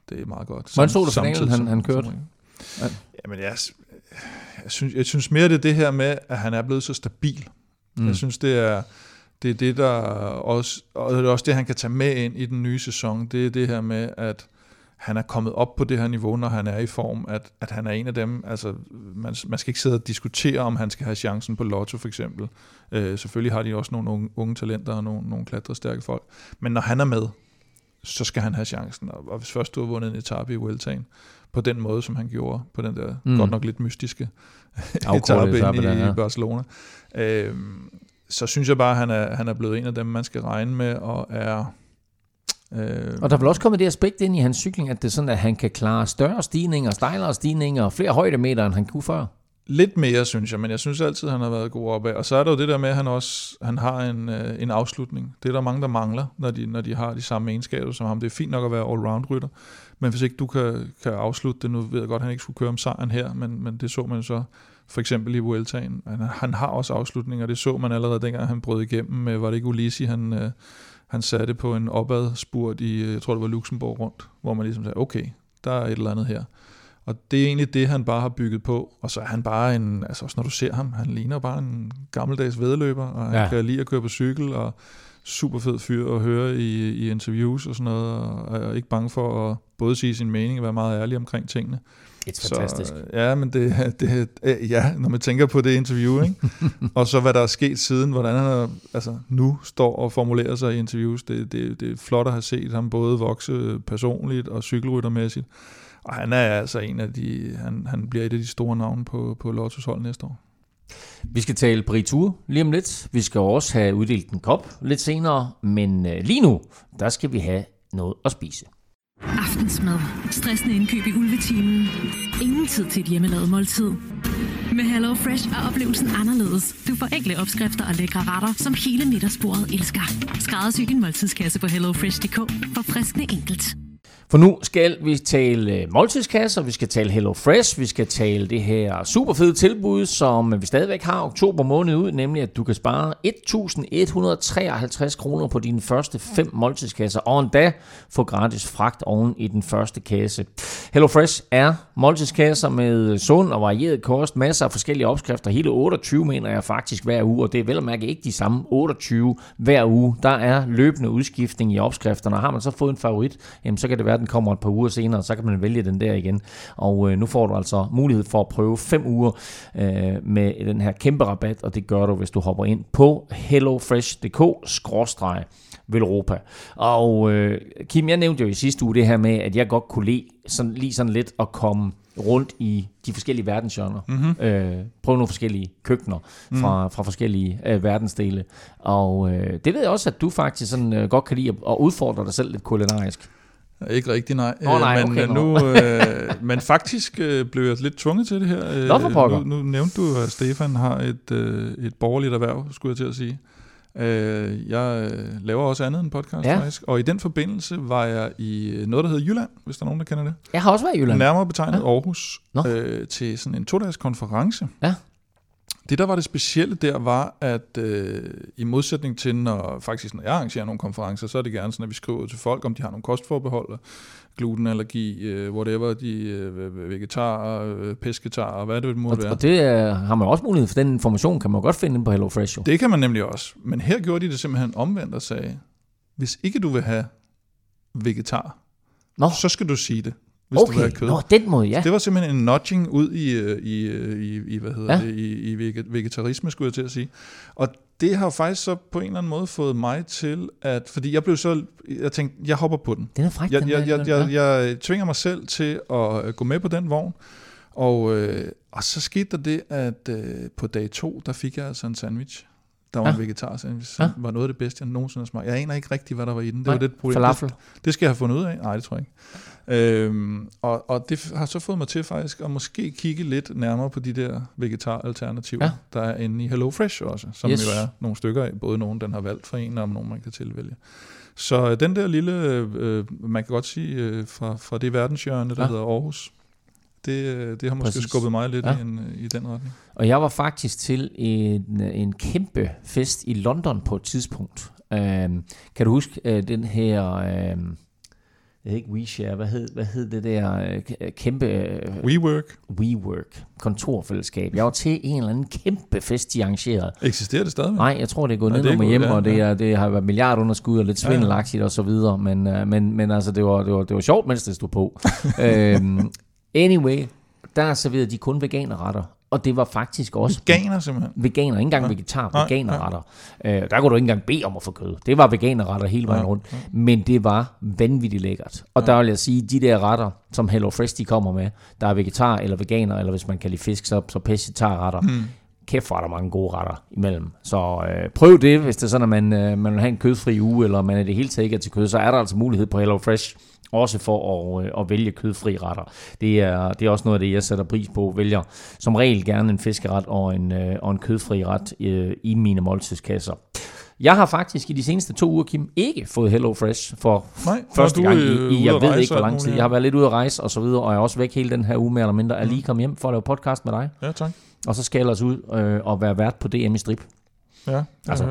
det er meget godt.
Hvordan stod
Sam-
finalen,
samtidig
han- han kørte?
som- Jamen, jeg, jeg, synes, jeg synes mere, det er det her med, at han er blevet så stabil. Mm. Jeg synes, det er det, er det der også, og det er også det, han kan tage med ind i den nye sæson. Det er det her med, at han er kommet op på det her niveau, når han er i form, at, at han er en af dem, altså man, man skal ikke sidde og diskutere, om han skal have chancen på Lotto for eksempel. Øh, selvfølgelig har de også nogle unge, unge talenter og nogle, nogle klatrestærke folk, men når han er med, så skal han have chancen, og, og hvis først du har vundet en etape i Vueltaen, på den måde, som han gjorde, på den der
Mm.
godt nok lidt mystiske <laughs> etape i,
der, ja.
i Barcelona, øh, så synes jeg bare, at han er, han er blevet en af dem, man skal regne med, og er... Øh,
Og der er vel også kommet det aspekt ind i hans cykling, at det er sådan, at han kan klare større stigninger, stejlere stigninger og flere højdemeter, end han kunne før.
Lidt mere, synes jeg, men jeg synes altid, han har været god opad. Og så er der jo det der med, at han også han har en, øh, en afslutning. Det er der mange, der mangler, når de, når de har de samme egenskaber som ham. Det er fint nok at være all-round-rytter, men hvis ikke du kan, kan afslutte det, nu ved jeg godt, at han ikke skulle køre om sejren her, men, men det så man så for eksempel i Vueltaen. Han, han har også afslutninger, det så man allerede dengang, han brød igennem. med, Var det ikke Ulisi, han, øh, han satte på en opadspurt i, øh, jeg tror det var Luxembourg rundt, hvor man ligesom sagde, okay, der er et eller andet her. Og det er egentlig det, han bare har bygget på. Og så er han bare en, altså også når du ser ham, han ligner bare en gammeldags vedløber, og han
ja.
kan lide at køre på cykel, og super fed fyr at høre i, i interviews og sådan noget, og er ikke bange for at både sige sin mening og være meget ærlig omkring tingene.
It's fantastisk.
Så, ja, men det, <laughs> det, øh, ja, når man tænker på det interview, ikke? <laughs> og så hvad der er sket siden, hvordan han altså, nu står og formulerer sig i interviews, det, det, det er flot at have set ham både vokse personligt og cykelryttermæssigt. Og han er altså en af de, han, han bliver et af de store navne på, på Lottos hold næste år.
Vi skal tale Britur lige om lidt. Vi skal også have uddelt en kop lidt senere. Men øh, lige nu, der skal vi have noget at spise.
Aftensmad. Stressende indkøb i ulvetimen. Ingen tid til et hjemmelavet måltid. Med Hello Fresh er oplevelsen anderledes. Du får enkle opskrifter og lækre retter, som hele middagsbordet elsker. Skræddersy din måltidskasse på hellofresh.dk. For friskende enkelt.
For nu skal vi tale øh, måltidskasser, vi skal tale Hello Fresh, vi skal tale det her super fede tilbud, som vi stadigvæk har oktober måned ud, nemlig at du kan spare 1.153 kroner på dine første fem måltidskasser, og endda få gratis fragt oven i den første kasse. Hello Fresh er måltidskasser med sund og varieret kost, masser af forskellige opskrifter, hele 28 mener jeg faktisk hver uge, og det er vel at mærke ikke de samme 28 hver uge. Der er løbende udskiftning i opskrifterne, og har man så fået en favorit, jamen så kan det være, den kommer et par uger senere, så kan man vælge den der igen. Og øh, nu får du altså mulighed for at prøve fem uger øh, med den her kæmpe rabat, og det gør du, hvis du hopper ind på hellofresh.dk-velropa. Og øh, Kim, jeg nævnte jo i sidste uge det her med, at jeg godt kunne lide sådan, lige sådan lidt at komme rundt i de forskellige verdenshjørner. Mm-hmm. Øh, prøve nogle forskellige køkkener fra, mm. fra forskellige øh, verdensdele. Og øh, det ved jeg også, at du faktisk sådan, øh, godt kan lide at, at udfordre dig selv lidt kulinarisk.
Ikke rigtigt, nej.
Nå, nej,
men,
okay,
øh, nu, øh, <laughs> men faktisk øh, blev jeg lidt tvunget til det her. Øh,
Nå, for pokker.
nu, nu nævnte du, at Stefan har et, øh, et borgerligt erhverv, skulle jeg til at sige. Øh, jeg øh, laver også andet end podcast,
Ja.
faktisk. Og i den forbindelse var jeg i øh, noget, der hedder Jylland, hvis der er nogen, der kender det.
Jeg har også været i Jylland.
Nærmere betegnet
Ja.
Aarhus,
Nå.
øh, til sådan en to-dages konference.
Ja.
Det, der var det specielle der, var, at øh, i modsætning til, når, faktisk når jeg arrangerer nogle konferencer, så er det gerne sådan, at vi skriver til folk, om de har nogle kostforbehold, glutenallergi, øh, whatever, de øh, vegetar, øh, pesketar, hvad det måtte
Og,
være.
og det er, har man også mulighed for. Den information kan man godt finde inde på HelloFresh. Jo.
Det kan man nemlig også. Men her gjorde de det simpelthen omvendt og sagde, hvis ikke du vil have vegetar,
Nå,
så skal du sige det, hvis
okay.
have kød.
Nå, den måde, ja.
Det var simpelthen en nudging ud i, øh, i, øh, i, i hvad hedder
Ja.
det, i, i vege- vegetarisme, skulle jeg til at sige. Og det har faktisk så på en eller anden måde fået mig til at, fordi jeg blev så, jeg tænkte, jeg hopper på den.
Den er fræk,
Jeg,
den
jeg, jeg, jeg, jeg tvinger mig selv til at øh, gå med på den vogn, og, øh, og så skete der det, at øh, på dag to, der fik jeg altså en sandwich. Der var
Ja.
en vegetar sandwich,
Ja.
som var noget af det bedste, jeg nogensinde har smagt. Jeg aner ikke rigtigt, hvad der var i den. Det
Nej,
var det problem.
Falafel.
Det, det skal jeg have fundet ud af. Nej, det tror jeg ikke. Øhm, og, og det har så fået mig til faktisk at måske kigge lidt nærmere på de der vegetar-alternativer,
Ja.
der er inde i HelloFresh også, som
Yes.
jo er nogle stykker af. Både nogen, den har valgt for en, og nogle, man kan tilvælge. Så øh, den der lille, øh, man kan godt sige, øh, fra, fra det verdenshjørne, der
ja.
hedder Aarhus, det, øh, det har måske
Præcis.
Skubbet mig lidt
Ja.
ja. i, en, øh, i den retning.
Og jeg var faktisk til en, en kæmpe fest i London på et tidspunkt. Øhm, kan du huske øh, den her... øhm, jeg ved ikke WeShare, hvad hed, hvad hed det der øh, kæmpe øh,
WeWork
WeWork kontorfællesskab? Jeg var til en eller anden kæmpe fest, de arrangerede.
eksisterer det stadigvæk?
Nej, jeg tror, det er gået
Nej,
ned
gået-
hjemme,
ja,
og det,
ja.
er, det har været milliardunderskud og lidt
Ja, ja.
svindelagtigt og så videre, men, øh, men, men altså, det var, det, var, det var sjovt, mens det stod på. <laughs> øhm, anyway, der serverede de kun veganerretter, og det var faktisk også
Veganer simpelthen.
veganer, ikke engang
Ja.
vegetar,
Nej,
veganerretter. Øh, der kunne du ikke engang bede om at få kød. Det var veganerretter hele vejen
Ja,
rundt. Men det var vanvittigt lækkert. Og der vil jeg sige, de der retter, som Hello Fresh de kommer med, der er vegetar eller veganer, eller hvis man kan lide fisk, så, så pescetar-retter.
Mm.
Kæft, hvor er der mange gode retter imellem. Så øh, prøv det, hvis det er sådan, at man, øh, man vil have en kødfri uge, eller man i det hele taget ikke er til kød, så er der altså mulighed på Hello Fresh også for at, øh, at vælge kødfri retter. Det er, det er også noget af det, jeg sætter pris på. Vælger som regel gerne en fiskeret og en, øh, og en kødfri ret øh, i mine måltidskasser. Jeg har faktisk i de seneste to uger, Kim, ikke fået Hello Fresh for
Nej,
første gang
er, øh,
i, i jeg ved
rejse
ikke, hvor lang tid. Jeg har været lidt ude at rejse og så videre, og jeg er også væk hele den her uge mere eller mindre. Er lige kommet hjem for at lave podcast med dig,
Ja, tak.
og så skal jeg ellers ud øh, og være vært på DM i strip.
Ja,
Altså,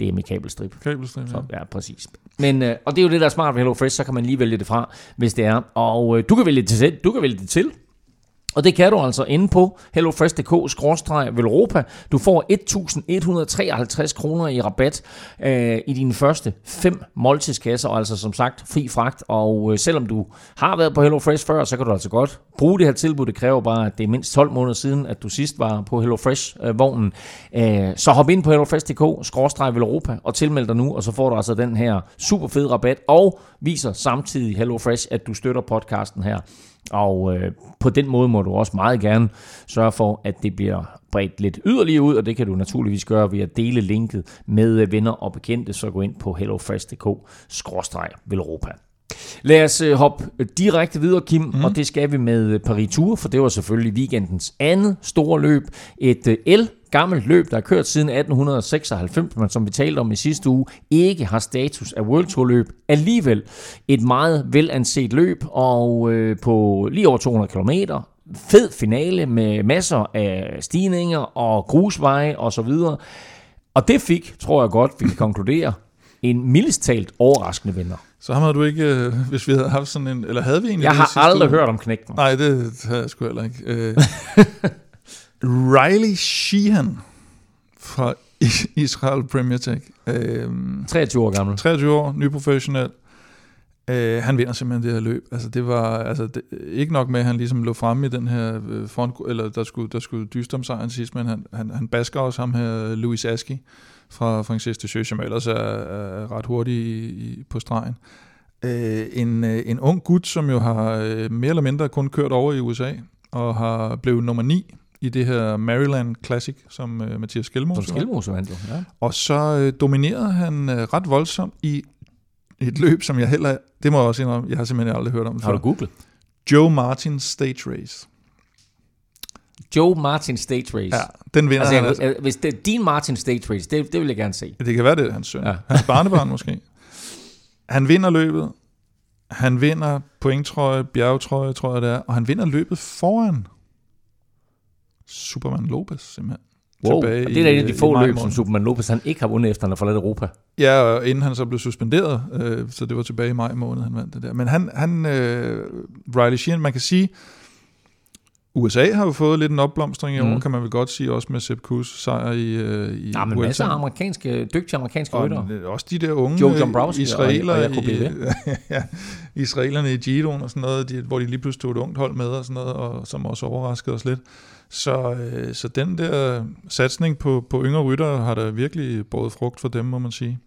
altså,
DM i kabelstrip.
kabelstrip, ja.
Så, ja, præcis. Men, øh, og det er jo det, der er smart ved HelloFresh, så kan man lige vælge det fra, hvis det er. Og øh, du kan vælge det til. Du kan vælge det til. Og det kan du altså inde på hellofresh.dk-velropa. Du får 1.153 kroner i rabat øh, i dine første fem måltidskasser, og altså som sagt fri fragt. Og øh, selvom du har været på HelloFresh før, så kan du altså godt bruge det her tilbud. Det kræver bare, at det er mindst 12 måneder siden, at du sidst var på HelloFresh-vognen. Øh, øh, så hop ind på hellofresh.dk-velropa og tilmeld dig nu, og så får du altså den her super fede rabat, og viser samtidig HelloFresh, at du støtter podcasten her. Og øh, på den måde må du også meget gerne sørge for, at det bliver bredt lidt yderligere ud, og det kan du naturligvis gøre ved at dele linket med øh, venner og bekendte, så gå ind på hellofresh.dk-velropa. Lad os øh, hoppe direkte videre, Kim, mm. og det skal vi med øh, Paris Tour, for det var selvfølgelig weekendens andet store løb. Et øh, el gammelt løb, der er kørt siden 1896, men som vi talte om i sidste uge, ikke har status af World Tour løb. Alligevel et meget velanset løb, og øh, på lige over 200 km, fed finale med masser af stigninger og grusveje og så videre. Og det fik, tror jeg godt, vi kan konkludere, en mildest talt overraskende vinder.
Så har du ikke, øh, hvis vi havde haft sådan en, eller havde vi egentlig
Jeg har aldrig uge? hørt om knægten.
Nej, det har jeg sgu heller ikke. Øh, <laughs> Riley Sheehan fra Israel Premier Tech.
Øh, 23 år gammel.
23 år, ny professionel. Øh, han vinder simpelthen det her løb. Altså det var altså det, ikke nok med at han ligesom lå fremme i den her øh, front eller der skulle der skulle dyste om sejren sidst, men han han, han basker også ham her Louis Aski fra Francis de Jeux, som ellers er, er ret hurtig i, i, på stregen. Øh, en, øh, en ung gut, som jo har øh, mere eller mindre kun kørt over i USA, og har blevet nummer 9 i det her Maryland Classic, som uh, Mathias Skelmose
Som Skelmose vandt jo, ja.
Og så uh, dominerede han uh, ret voldsomt i et løb, som jeg heller, det må jeg også indrømme, jeg har simpelthen aldrig hørt om.
Har du googlet?
Joe Martin Stage Race.
Joe Martin Stage Race.
Ja, den vinder
altså,
han
altså. Hvis det er din Martin Stage Race, det, det vil jeg gerne se.
Det kan være, det er hans søn. Ja. Hans barnebarn måske. Han vinder løbet. Han vinder pointtrøje, bjergetrøje, tror jeg det er. Og han vinder løbet foran Superman Lopez, simpelthen.
Wow, tilbage det er en af de få løb, som Superman Lopez han ikke har vundet efter, han har forladt Europa.
Ja, og inden han så blev suspenderet, øh, så det var tilbage i maj måned, han vandt det der. Men han, han øh, Riley Sheehan, man kan sige, USA har jo fået lidt en opblomstring i år, mm. kan man vel godt sige, også med Sepp Kuss sejr i, øh, i
Ja, men masser af amerikanske, dygtige amerikanske rytter.
Også de der unge
Joe Dombrowski
israeler, og, og i, <laughs> ja, israelerne i Giroen og sådan noget, de, hvor de lige pludselig tog et ungt hold med og sådan noget, og som også overraskede os lidt. Så, øh, så den der satsning på, på yngre rytter har der virkelig båret frugt for dem, må man sige.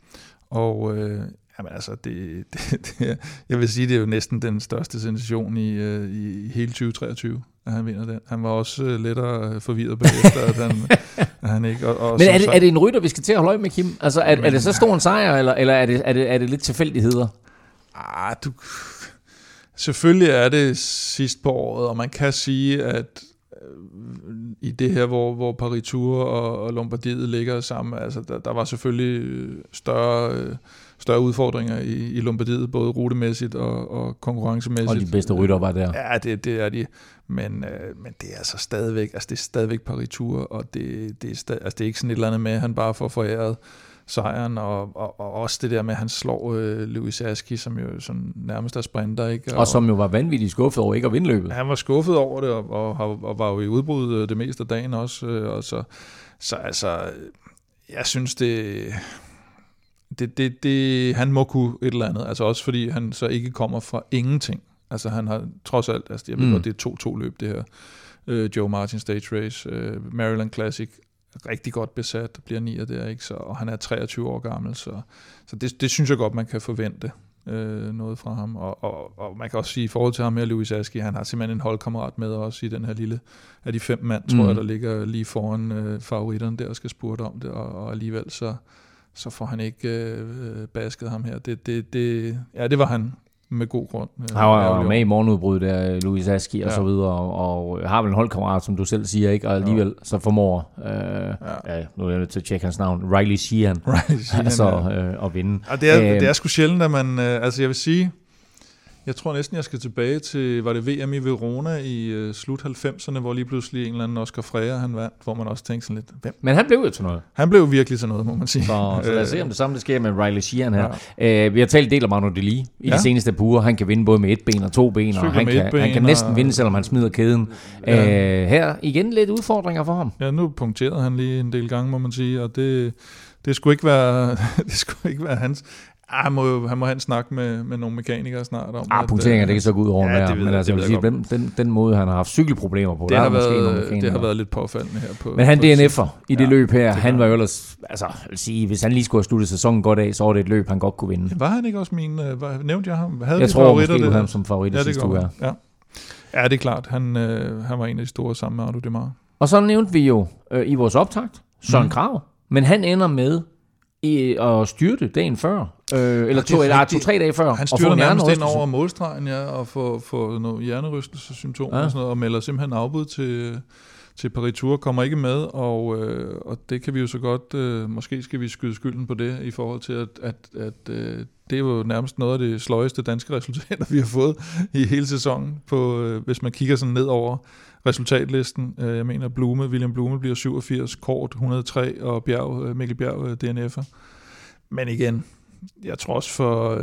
Og øh, jamen altså, det, <laughs> det, det, jeg vil sige, det er jo næsten den største sensation i, øh, i hele 2023 at han vinder den. Han var også uh, lettere forvirret bagefter, at han, <laughs> at han ikke... Og,
og Men er det, er det en rytter, vi skal til at holde øje med, Kim? Altså, er, men, er det så stor en sejr, eller, eller er, det, er, det, er det lidt tilfældigheder?
Ah, du... Selvfølgelig er det sidst på året, og man kan sige, at i det her, hvor, hvor Paris Tour og, og Lombardiet ligger sammen, altså der, der var selvfølgelig større, større udfordringer i, i Lombardiet, både rutemæssigt og, og konkurrencemæssigt.
Og de bedste rytter var der.
Ja, det, det er de. Men, øh, men det er altså stadigvæk, altså det er stadigvæk Paris Tour, og det, det, er stadig, altså det er ikke sådan et eller andet med, at han bare får foræret sejren, og, og, og også det der med, at han slår øh, Louis Aski, som jo sådan nærmest er sprinter. Ikke?
Og, og som jo var vanvittigt skuffet over ikke at vinde løbet.
Han var skuffet over det, og, og, og var jo i udbrud øh, det meste af dagen også. Øh, og så, så altså, jeg synes det... Det, det, det, han må kunne et eller andet, altså også fordi han så ikke kommer fra ingenting. Altså han har trods alt, altså jeg ved mm. godt, det er 2-2 løb det her, uh, Joe Martin Stage Race, uh, Maryland Classic, rigtig godt besat, bliver nier der, ikke? Så, og han er 23 år gammel, så, så det, det synes jeg godt, man kan forvente øh, noget fra ham. Og, og, og man kan også sige, i forhold til ham med Louis Aski, han har simpelthen en holdkammerat med også i den her lille, af de fem mand, tror mm. jeg, der ligger lige foran øh, favoritterne der og skal spurte om det, og, og alligevel så, så får han ikke øh, basket ham her. Det, det, det, ja, det var han med god grund.
Han var jo med i morgenudbruddet der, Louis Aski og ja. så videre, og, og har vel en holdkammerat, som du selv siger, ikke? og alligevel så formår, øh, ja. ja. nu er jeg nødt til at tjekke hans navn, Riley Sheehan, Riley Sheehan <laughs> altså, ja. øh, at vinde.
Ja, det, er, øh, det er sgu sjældent, at man, øh, altså jeg vil sige, Jeg tror næsten, jeg skal tilbage til, var det VM i Verona i uh, slut 90'erne, hvor lige pludselig en eller anden Oscar Freire, han vandt, hvor man også tænkte sådan lidt, hvem?
Men han blev jo til noget.
Han blev virkelig til noget, må man sige.
Så, så lad os se, om det samme det sker med Riley Sheehan her. Ja. Uh, vi har talt del om Arno Deli i ja. de seneste par uger. Han kan vinde både med et ben og to ben, og han kan, ben, han kan næsten og... vinde, selvom han smider kæden. Ja. Uh, her igen lidt udfordringer for ham.
Ja, nu punkterede han lige en del gange, må man sige, og det, det skulle ikke være, <laughs> det skulle ikke være hans. Ah, han, må jo, han må have en snak med, med nogle mekanikere snart om.
Ah, punkteringen, øh, det kan så gå ud over ja, det men altså, jeg vil sige, den, den, den, måde, han har haft cykelproblemer på,
det der har, været, måske det har været lidt påfaldende her på.
Men han DNF'er i det ja, løb her. Han var jo ellers, altså, jeg vil sige, hvis han lige skulle have sluttet sæsonen godt af, så var det et løb, han godt kunne vinde.
Var han ikke også min, uh, var, nævnte jeg ham?
Havde jeg tror måske, du ham som favorit ja, sidste uge.
Ja. ja, det er klart. Han, øh, han var en af de store sammen med Ardo Demar.
Og så nævnte vi jo øh, i vores optakt Søren mm. Krav, men han ender med i at styrte dagen før, øh, eller to, eller to-tre dage før.
Han styrter nærmest ind over målstregen, ja, og får, får noget hjernerystelsessymptomer ja. og sådan noget, og melder simpelthen afbud til, til Paris Tour, kommer ikke med, og, øh, og det kan vi jo så godt, øh, måske skal vi skyde skylden på det, i forhold til, at, at, at øh, det er jo nærmest noget af det sløjeste danske <laughs> resultater, vi har fået i hele sæsonen, på, øh, hvis man kigger sådan ned over resultatlisten. Øh, jeg mener, Blume, William Blume bliver 87, Kort 103, og Bjerg, øh, Mikkel Bjerg øh, DNF'er. Men igen, jeg tror også for,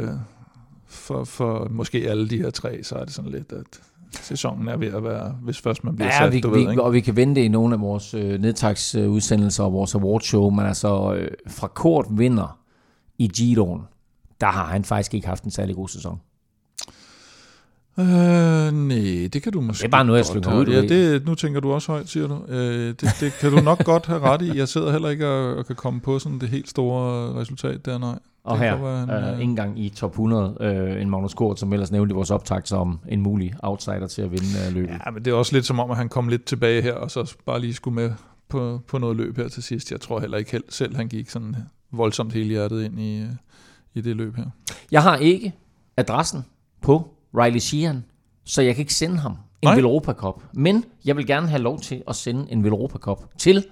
for, for måske alle de her tre, så er det sådan lidt, at sæsonen er ved at være, hvis først man bliver ja, sat,
vi,
du
vi,
ved, ikke?
og vi kan vente i nogle af vores øh, nedtagsudsendelser og vores awardshow, men altså øh, fra Kort vinder i Giroen, der har han faktisk ikke haft en særlig god sæson.
Øh, nej, det kan du måske
Det er bare noget, jeg slukker ud.
Ja, det, nu tænker du også højt, siger du. Øh, det, det kan du nok godt have ret i. Jeg sidder heller ikke og, og kan komme på sådan det helt store resultat der, nej.
Og her, være, han, øh, ikke engang i top 100, øh, en Magnus Kort, som ellers nævnte i vores optakt som en mulig outsider til at vinde øh, løbet.
Ja, men det er også lidt som om, at han kom lidt tilbage her, og så bare lige skulle med på, på noget løb her til sidst. Jeg tror heller ikke helt, selv, han gik sådan voldsomt hele hjertet ind i, øh, i det løb her.
Jeg har ikke adressen på Riley Sheehan, så jeg kan ikke sende ham en Nej. Cup. Men jeg vil gerne have lov til at sende en Europa Cup til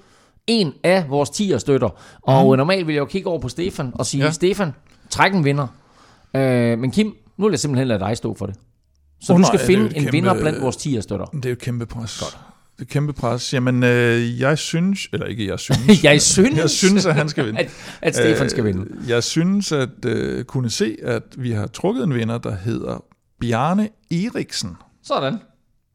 en af vores 10 støtter. Og mm. normalt vil jeg jo kigge over på Stefan og sige, ja. Stefan, træk en vinder. Øh, men Kim, nu vil jeg simpelthen lade dig stå for det. Så oh, du skal nej, finde en kæmpe, vinder blandt vores 10 støtter.
Det er jo et kæmpe pres. Godt. Det er kæmpe pres. Jamen, øh, jeg synes, eller ikke jeg synes. <laughs>
jeg synes. <laughs>
jeg synes, at han skal vinde. <laughs>
at, at Stefan skal vinde.
Øh, jeg synes, at øh, kunne se, at vi har trukket en vinder, der hedder Bjarne Eriksen.
Sådan.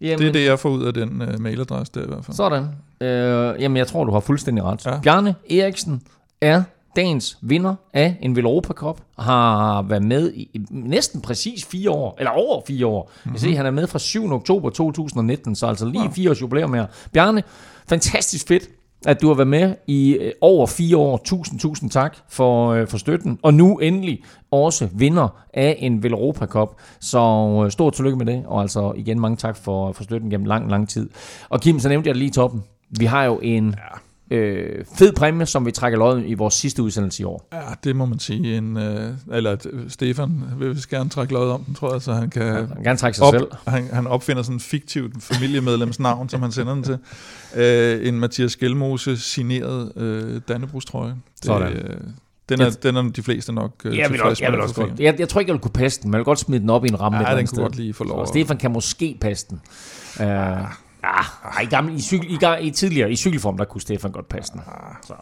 Jamen, det er det, jeg får ud af den uh, mailadresse der i hvert fald.
Sådan. Øh, jamen, jeg tror, du har fuldstændig ret. Ja. Bjarne Eriksen er dagens vinder af en Veloropa Cup, har været med i næsten præcis fire år, eller over fire år. Mm-hmm. Jeg ser, han er med fra 7. oktober 2019, så altså lige ja. fire års jubilæum her. Bjarne, fantastisk fedt at du har været med i øh, over fire år. Tusind, tusind tak for, øh, for støtten. Og nu endelig også vinder af en Velropa Cup. Så øh, stort tillykke med det, og altså igen mange tak for, for støtten gennem lang, lang tid. Og Kim, så nævnte jeg det lige i toppen. Vi har jo en... Ja øh, fed præmie, som vi trækker lod i vores sidste udsendelse i år.
Ja, det må man sige. En, øh, eller Stefan vil vist gerne trække lod om den, tror jeg, så han kan, han
kan gerne trække sig
op,
selv.
Han, han opfinder sådan en fiktivt familiemedlems navn, som han sender den til. Øh, en Mathias Skelmose signeret øh, Dannebrugstrøje. Sådan. Øh, den er, den er de fleste nok øh,
jeg vil også, jeg vil også godt. Jeg, jeg tror ikke, jeg vil kunne passe den, men jeg vil godt smide den op i en ramme.
Ja, den kunne godt lige få lov.
Så Stefan kan måske passe den. Uh, Ah, i, gamle, i, cykel, i, i, tidligere i cykelform, der kunne Stefan godt passe den. Så.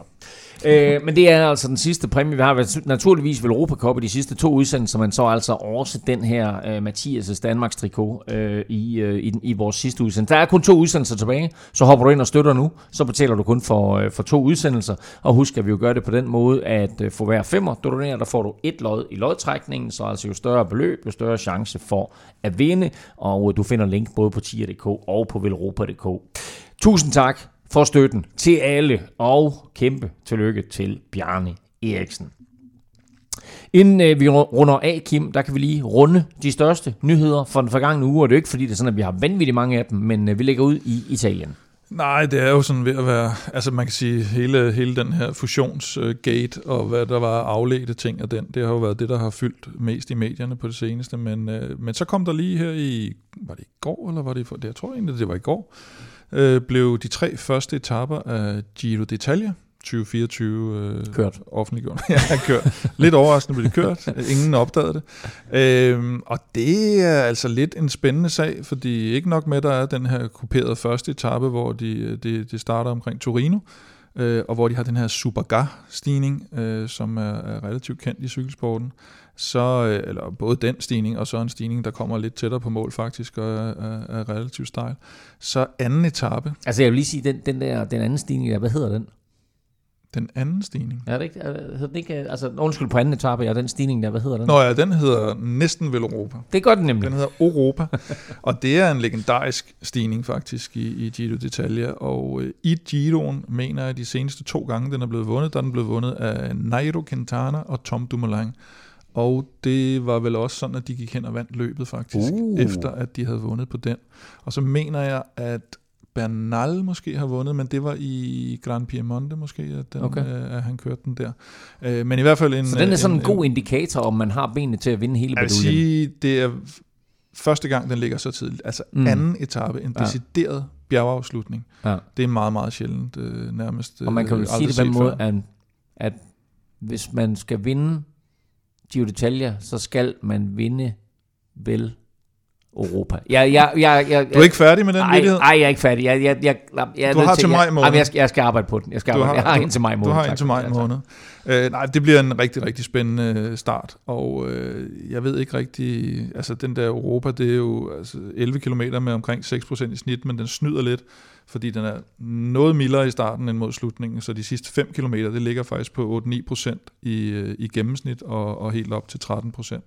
Øh, men det er altså den sidste præmie. Vi har naturligvis vel Europa Cup i de sidste to udsendelser, men så altså også den her uh, Mathias' Danmarks trikot uh, i, uh, i, i vores sidste udsendelse. Der er kun to udsendelser tilbage, så hopper du ind og støtter nu, så betaler du kun for, uh, for to udsendelser. Og husk, at vi jo gør det på den måde, at uh, for hver femmer, du donerer, der får du et lod i lodtrækningen, så altså jo større beløb, jo større chance for at vinde. Og uh, du finder link både på tier.dk og på europa.dk. Tusind tak for støtten til alle, og kæmpe tillykke til Bjarne Eriksen. Inden øh, vi runder af, Kim, der kan vi lige runde de største nyheder fra den forgangne uge, og det er ikke fordi, det er sådan, at vi har vanvittigt mange af dem, men øh, vi lægger ud i Italien.
Nej, det er jo sådan ved at være, altså man kan sige, hele, hele den her fusionsgate øh, og hvad der var afledte ting af den, det har jo været det, der har fyldt mest i medierne på det seneste, men, øh, men så kom der lige her i, var det i går, eller var det for, det, jeg tror egentlig, det var i går, øh, blev de tre første etapper af Giro d'Italia 2024 øh,
Kørt.
offentliggjort. <laughs> ja, kørt. Lidt overraskende blev det kørt. Ingen opdagede det. Øhm, og det er altså lidt en spændende sag, fordi ikke nok med, der er den her kuperede første etape, hvor de, de, de starter omkring Torino, øh, og hvor de har den her Superga-stigning, øh, som er, er relativt kendt i cykelsporten. Så, øh, eller både den stigning, og så en stigning, der kommer lidt tættere på mål faktisk, og er, er, er relativt stejl. Så anden etape,
Altså jeg vil lige sige, den, den der, den anden stigning der, hvad hedder den?
Den anden stigning.
Er det ikke, er, hedder den ikke, altså undskyld på anden etape, ja, den stigning der, hvad hedder den?
Nå ja, den hedder næsten vel Europa.
Det gør den nemlig.
Den hedder Europa, og det er en legendarisk stigning faktisk i, i Giro d'Italia, og øh, i Giroen mener jeg, de seneste to gange, den er blevet vundet, der er den blevet vundet af Nairo Quintana og Tom Dumoulin. Og det var vel også sådan, at de gik hen og vandt løbet faktisk,
uh.
efter at de havde vundet på den. Og så mener jeg, at Bernal måske har vundet, men det var i Gran Piemonte måske, at, den,
Okay.
øh, at han kørte den der. Øh, men i hvert fald en...
Så den er sådan en,
en
god indikator, om man har benene til at vinde hele
jeg vil
baduljen.
sige, det er første gang, den ligger så tidligt. Altså
Mm.
anden etape, en
Ja.
decideret bjergeafslutning.
Ja.
Det er meget, meget sjældent øh, nærmest.
Og man kan
øh,
jo sige det på den måde, at, at hvis man skal vinde Giro d'Italia, så skal man vinde vel Europa. Jeg, jeg, jeg, jeg,
Du er ikke færdig med den
ej,
vittighed?
ej, jeg er ikke færdig. Jeg, jeg, jeg, jeg, jeg
Du har til maj
jeg,
måned.
Jeg, skal, jeg skal arbejde på den. Jeg, skal arbejde.
har-
jeg har
du-
indtil maj måned.
Du har
tak.
indtil maj måned. Øh, nej, det bliver en rigtig, rigtig spændende øh, start, og øh, jeg ved ikke rigtig, altså den der Europa, det er jo altså 11 km med omkring 6% i snit, men den snyder lidt, fordi den er noget mildere i starten end mod slutningen, så de sidste 5 km, det ligger faktisk på 8-9% i, øh, i gennemsnit, og, og helt op til 13%.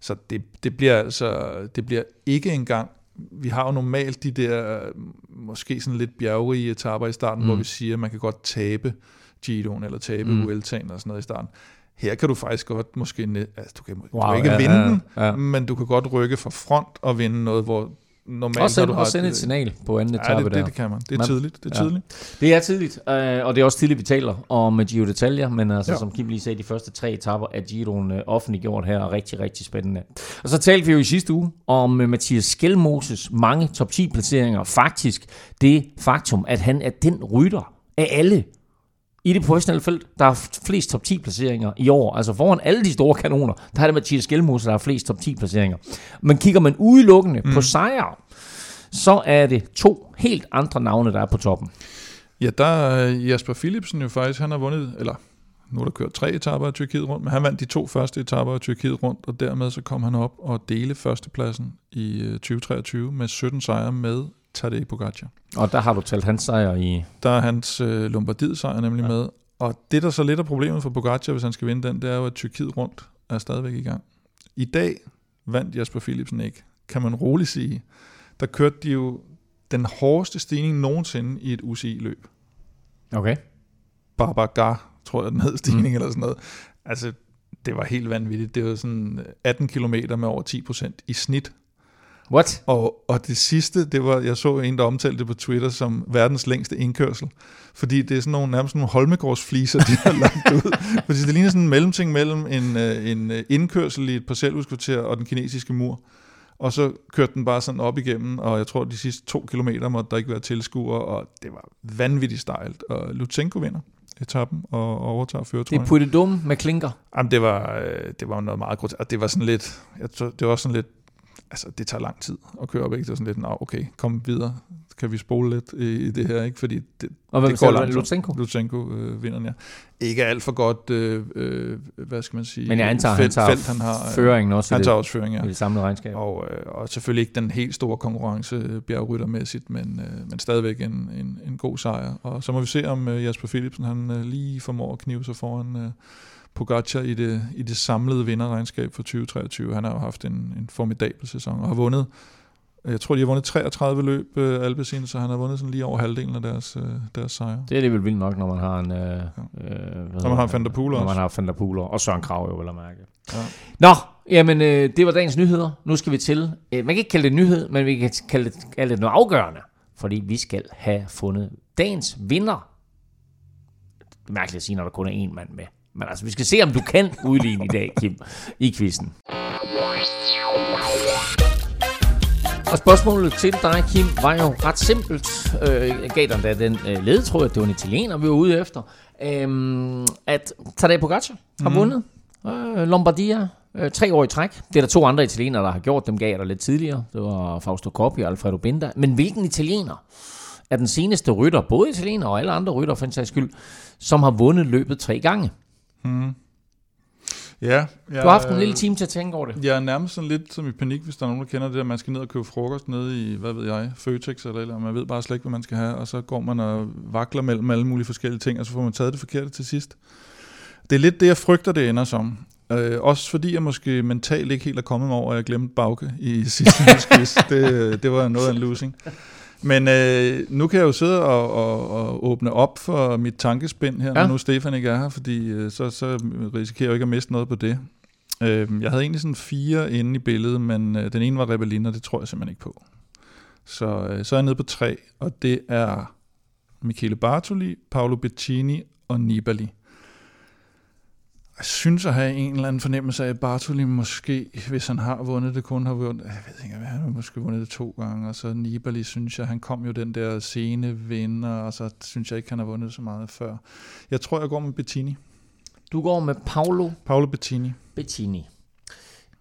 Så det, det bliver altså, det bliver ikke engang vi har jo normalt de der øh, måske sådan lidt bjergerige etaper i starten, mm. hvor vi siger, at man kan godt tabe Giroen eller tabe
Mm.
Vueltaen og sådan noget i starten. Her kan du faktisk godt måske, altså du kan, wow, du kan ikke
ja,
vinde
ja,
den,
ja.
men du kan godt rykke fra front og vinde noget, hvor normalt
Også sende,
du har
sende et signal på anden
Ja,
etape
det,
der.
det, det kan man. Det er
Man-
tidligt. Det er
ja.
tidligt.
Det er tidligt, øh, og det er også tidligt, vi taler om Giro d'Italia, men altså, ja.
Ja.
som Kim lige sagde, de første tre etapper af Giroen øh, offentliggjort her, er rigtig, rigtig spændende. Og så talte vi jo i sidste uge om øh, Mathias Skelmoses mange top 10 placeringer. Faktisk det faktum, at han er den rytter af alle i det professionelle felt, der har flest top 10 placeringer i år. Altså foran alle de store kanoner, der er det Mathias Skelmose, der har flest top 10 placeringer. Men kigger man udelukkende mm. på sejre, så er det to helt andre navne, der er på toppen.
Ja, der er Jasper Philipsen jo faktisk, han har vundet, eller nu er der kørt tre etaper af Tyrkiet rundt, men han vandt de to første etaper af Tyrkiet rundt, og dermed så kom han op og dele førstepladsen i øh, 2023 med 17 sejre med Tadej Pogacar.
Og der har du talt hans sejr i...
Der er hans øh, Lombardiet-sejr nemlig ja. med. Og det, der så lidt er problemet for Pogacar, hvis han skal vinde den, det er jo, at Tyrkiet rundt er stadigvæk i gang. I dag vandt Jasper Philipsen ikke, kan man roligt sige. Der kørte de jo den hårdeste stigning nogensinde i et UCI-løb.
Okay.
Barbagar, tror jeg, den hed stigning mm. eller sådan noget. Altså, det var helt vanvittigt. Det var sådan 18 km med over 10% i snit.
What?
Og, og det sidste, det var, jeg så en, der omtalte det på Twitter som verdens længste indkørsel. Fordi det er sådan nogle, nærmest nogle holmegårdsfliser, de har lagt ud. <laughs> Fordi det ligner sådan en mellemting mellem en, øh, en øh, indkørsel i et parcelhuskvarter og den kinesiske mur. Og så kørte den bare sådan op igennem, og jeg tror, de sidste to kilometer måtte der ikke være tilskuere, og det var vanvittigt stejlt. Og Lutsenko vinder etappen og overtager
Det
føretrøjen.
er det dumme med klinker.
Jamen, det var, øh, det var noget meget grotesk. Og det var sådan lidt, jeg tror, det var sådan lidt, altså det tager lang tid at køre op, ikke? Det var sådan lidt, nå, okay, kom videre. Kan vi spole lidt i, i det her, ikke? Fordi det,
Og hvem
det går langsomt.
Lutsenko?
Lutsenko øh, vinder den, ja. Ikke alt for godt, øh, øh, hvad skal man sige,
Men jeg antager, han
felt,
tager
felt, han har. øh,
Føringen også i
Han
det,
tager også føring, ja.
i det samlede regnskab.
Og, øh, og selvfølgelig ikke den helt store konkurrence øh, bjergryttermæssigt, men, øh, men stadigvæk en, en, en god sejr. Og så må vi se, om øh, Jasper Philipsen han øh, lige formår at knive sig foran øh, Pogacar i det, i det samlede vinderregnskab for 2023. Han har jo haft en, en formidabel sæson og har vundet, øh, jeg tror de har vundet 33 løb øh, Alpecin, så han har vundet sådan lige over halvdelen af deres, øh, deres sejre.
Det er alligevel vildt nok, når man har en... Øh, øh,
Når man har der Poel
Når man har der Poel og Søren Krav jo, vil jeg mærke.
Ja.
Nå, jamen øh, det var dagens nyheder. Nu skal vi til... Øh, man kan ikke kalde det nyhed, men vi kan kalde det, kalde det noget afgørende. Fordi vi skal have fundet dagens vinder. Er mærkeligt at sige, når der kun er én mand med. Men altså, vi skal se, om du kan udligne i dag, Kim, i quizzen. Og spørgsmålet til dig, Kim, var jo ret simpelt. Øh, jeg gav dig da den øh, ledetråd, at det var en italiener, vi var ude efter. Øh, at Tadej Pogacar har mm. vundet øh, Lombardia øh, tre år i træk. Det er der to andre italienere, der har gjort. Dem gav jeg dig lidt tidligere. Det var Fausto Coppi og Alfredo Binda. Men hvilken italiener er den seneste rytter, både italiener og alle andre rytter for en sags skyld, som har vundet løbet tre gange?
Mm. Ja,
Du har haft en lille time til at tænke over det.
Jeg er nærmest sådan lidt som i panik, hvis der er nogen, der kender det, at man skal ned og købe frokost nede i, hvad ved jeg, Føtex eller eller man ved bare slet ikke, hvad man skal have, og så går man og vakler mellem alle mulige forskellige ting, og så får man taget det forkerte til sidst. Det er lidt det, jeg frygter, det ender som. Øh, også fordi jeg måske mentalt ikke helt er kommet over, at jeg glemte Bauke i <laughs> sidste quiz. det, det var noget af en losing. Men øh, nu kan jeg jo sidde og, og, og åbne op for mit tankespind her, ja. Når nu Stefan ikke er her, fordi øh, så, så risikerer jeg jo ikke at miste noget på det. Øh, jeg havde egentlig sådan fire inde i billedet, men øh, den ene var Rebellin, og det tror jeg simpelthen ikke på. Så, øh, så er jeg nede på tre, og det er Michele Bartoli, Paolo Bettini og Nibali. Jeg synes at have en eller anden fornemmelse af, at Bartoli måske, hvis han har vundet det, kun har vundet, jeg ved ikke, hvad han har måske vundet det to gange, og så Nibali, synes jeg, han kom jo den der sene vinder, og så synes jeg ikke, han har vundet så meget før. Jeg tror, jeg går med Bettini.
Du går med Paolo
Paolo Bettini.
Bettini.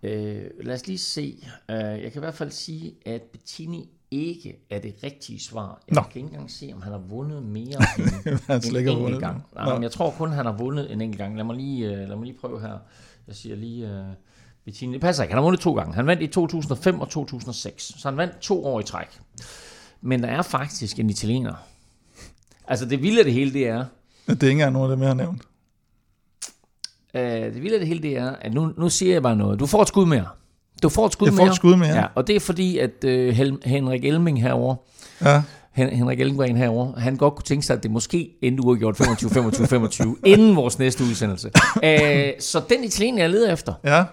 Øh, lad os lige se. Uh, jeg kan i hvert fald sige, at Bettini ikke er det rigtige svar. Jeg
Nå.
kan ikke engang se, om han har vundet mere <laughs> end
Han
en enkelt
vundet.
gang. Nej,
Nå.
men jeg tror kun, han har vundet en enkelt gang. Lad mig lige, uh, lad mig lige prøve her. Jeg siger lige... Uh, Bettini. Det passer ikke. Han har vundet to gange. Han vandt i 2005 og 2006. Så han vandt to år i træk. Men der er faktisk en italiener. Altså det vilde af det hele, det er,
Det er ikke engang nogen af dem, jeg har nævnt.
Øh, det vilde af det hele, det er, at nu, nu siger jeg bare noget. Du får et skud mere. Du får et skud
Jeg får
mere.
et skud mere.
Ja, og det er fordi, at øh, Hel- Henrik Elming herovre,
Ja.
Hen- Henrik Elmgren herovre, han godt kunne tænke sig, at det måske endte uafgjort 25, 25, 25, inden vores næste udsendelse. Øh, så den italiener, jeg leder efter,
Ja.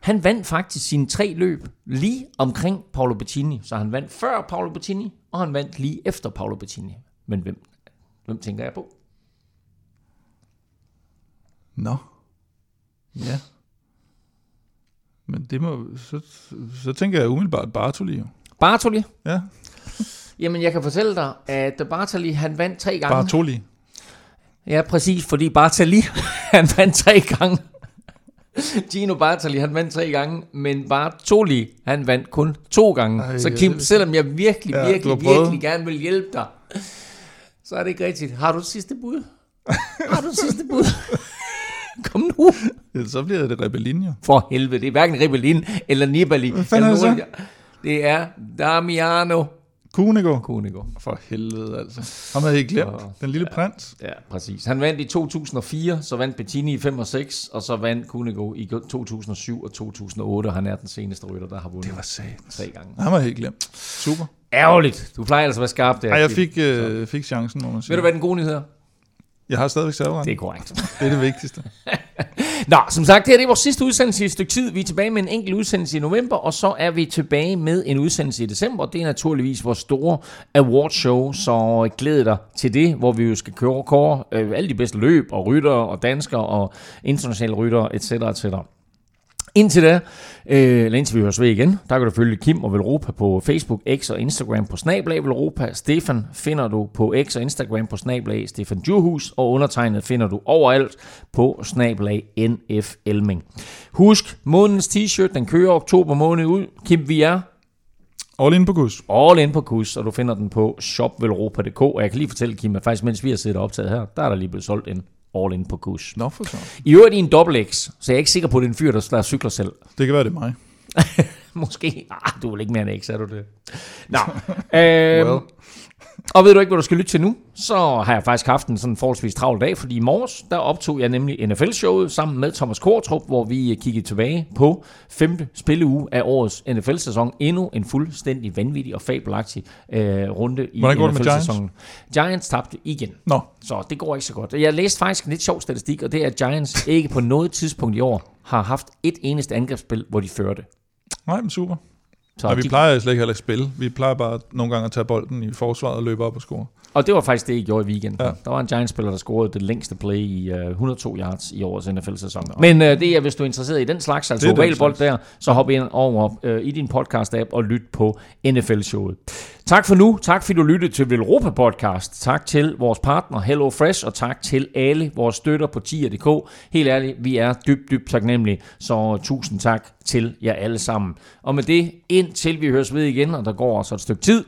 han vandt faktisk sine tre løb lige omkring Paolo Bettini. Så han vandt før Paolo Bettini, og han vandt lige efter Paolo Bettini. Men hvem, hvem tænker jeg på?
Nå. Ja. Men det må, så, så tænker jeg umiddelbart Bartoli jo.
Bartoli?
Ja,
Jamen, jeg kan fortælle dig, at Bartoli, han vandt tre gange.
Bartoli.
Ja, præcis, fordi Bartali, <laughs> han vandt tre gange. Gino Bartali, han vandt tre gange, men Bartoli, han vandt kun to gange.
Ej,
så Kim, selvom jeg virkelig,
Ja,
virkelig, virkelig gerne vil hjælpe dig, så er det ikke rigtigt. Har du et sidste bud? <laughs> Har du et sidste bud? <laughs> Kom nu.
Ja, så bliver det Rebellin jo.
For helvede, det er hverken Rebellin eller Nibali.
Hvad fanden
eller
er det
de- Det er Damiano
Kunego.
Koenigo.
For helvede altså. Ham havde ikke glemt.
Åh.
Den lille prins.
Ja, præcis. Han vandt i 2004, så vandt Bettini i 5 og 6, og så vandt Kunego i 2007 og 2008, og han er den seneste rytter, der har vundet
Det var satans.
tre gange.
Havde jeg ikke glemt. Super.
Ærgerligt. Du plejer altså at være skarp der.
Ej, jeg fik, øh, fik chancen, må man sige.
Ved du, hvad den gode nyhed er?
Jeg har stadigvæk serveren.
Det er korrekt.
det er det vigtigste. <laughs>
Nå, som sagt, det her det er vores sidste udsendelse i et stykke tid. Vi er tilbage med en enkelt udsendelse i november, og så er vi tilbage med en udsendelse i december. Det er naturligvis vores store awardshow, så glæd dig til det, hvor vi jo skal køre, kåre øh, alle de bedste løb og ryttere og danskere og internationale ryttere, etc. etc. Indtil da, øh, eller indtil vi høres ved igen, der kan du følge Kim og Velropa på Facebook, X og Instagram på Snablag Velropa. Stefan finder du på X og Instagram på Snablag Stefan Djurhus, og undertegnet finder du overalt på Snablag NF Elming. Husk, månedens t-shirt, den kører oktober måned ud. Kim, vi er
All in på kus.
all in på kus, og du finder den på shopvelropa.dk. Og jeg kan lige fortælle, Kim, at faktisk mens vi har siddet og optaget her, der er der lige blevet solgt en all in på kus.
Nå for så.
I øvrigt i en dobbelt X, så jeg er ikke sikker på, at det er en fyr, der, der cykler selv.
Det kan være, det er mig. <laughs>
Måske. Ah, du er vel ikke mere end X, er du det? Nå. <laughs> øhm,
Well.
Og ved du ikke, hvad du skal lytte til nu? Så har jeg faktisk haft en sådan forholdsvis travl dag, fordi i morges, der optog jeg nemlig NFL-showet sammen med Thomas Kortrup, hvor vi kiggede tilbage på femte spilleuge af årets NFL-sæson. Endnu en fuldstændig vanvittig og fabelagtig øh, runde i NFL-sæsonen. Giants tabte igen.
Nå,
Så det går ikke så godt. Jeg læste faktisk en lidt sjov statistik, og det er, at Giants <laughs> ikke på noget tidspunkt i år har haft et eneste angrebsspil, hvor de førte.
nej, men super.
Så
Og vi
de-
plejer slet ikke heller at spille. Vi plejer bare nogle gange at tage bolden i forsvaret og løbe op og score.
Og det var faktisk det, I gjorde i weekenden. Ja.
Ja.
Der var en Giants-spiller, der scorede det længste play i uh, 102 yards i årets NFL-sæson. Men uh, det er, hvis du er interesseret i den slags, altså ovalbold der, så hop ind over uh, i din podcast-app og lyt på NFL-showet. Tak for nu. Tak fordi du lyttede til Velropa Podcast. Tak til vores partner Hello Fresh, og tak til alle vores støtter på tier.dk. Helt ærligt, vi er dybt, dybt taknemmelige, så tusind tak til jer alle sammen. Og med det, indtil vi høres ved igen, og der går så et stykke tid.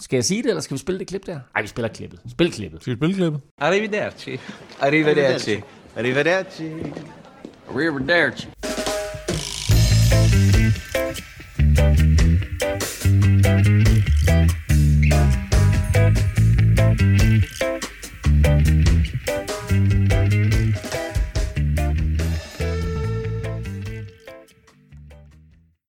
Skal jeg sige det, eller skal vi spille det klip der? Nej, vi spiller klippet. Spil klippet.
Skal vi spille klippet? Arrivederci.
Arrivederci. Arrivederci. Arrivederci.
Arrivederci.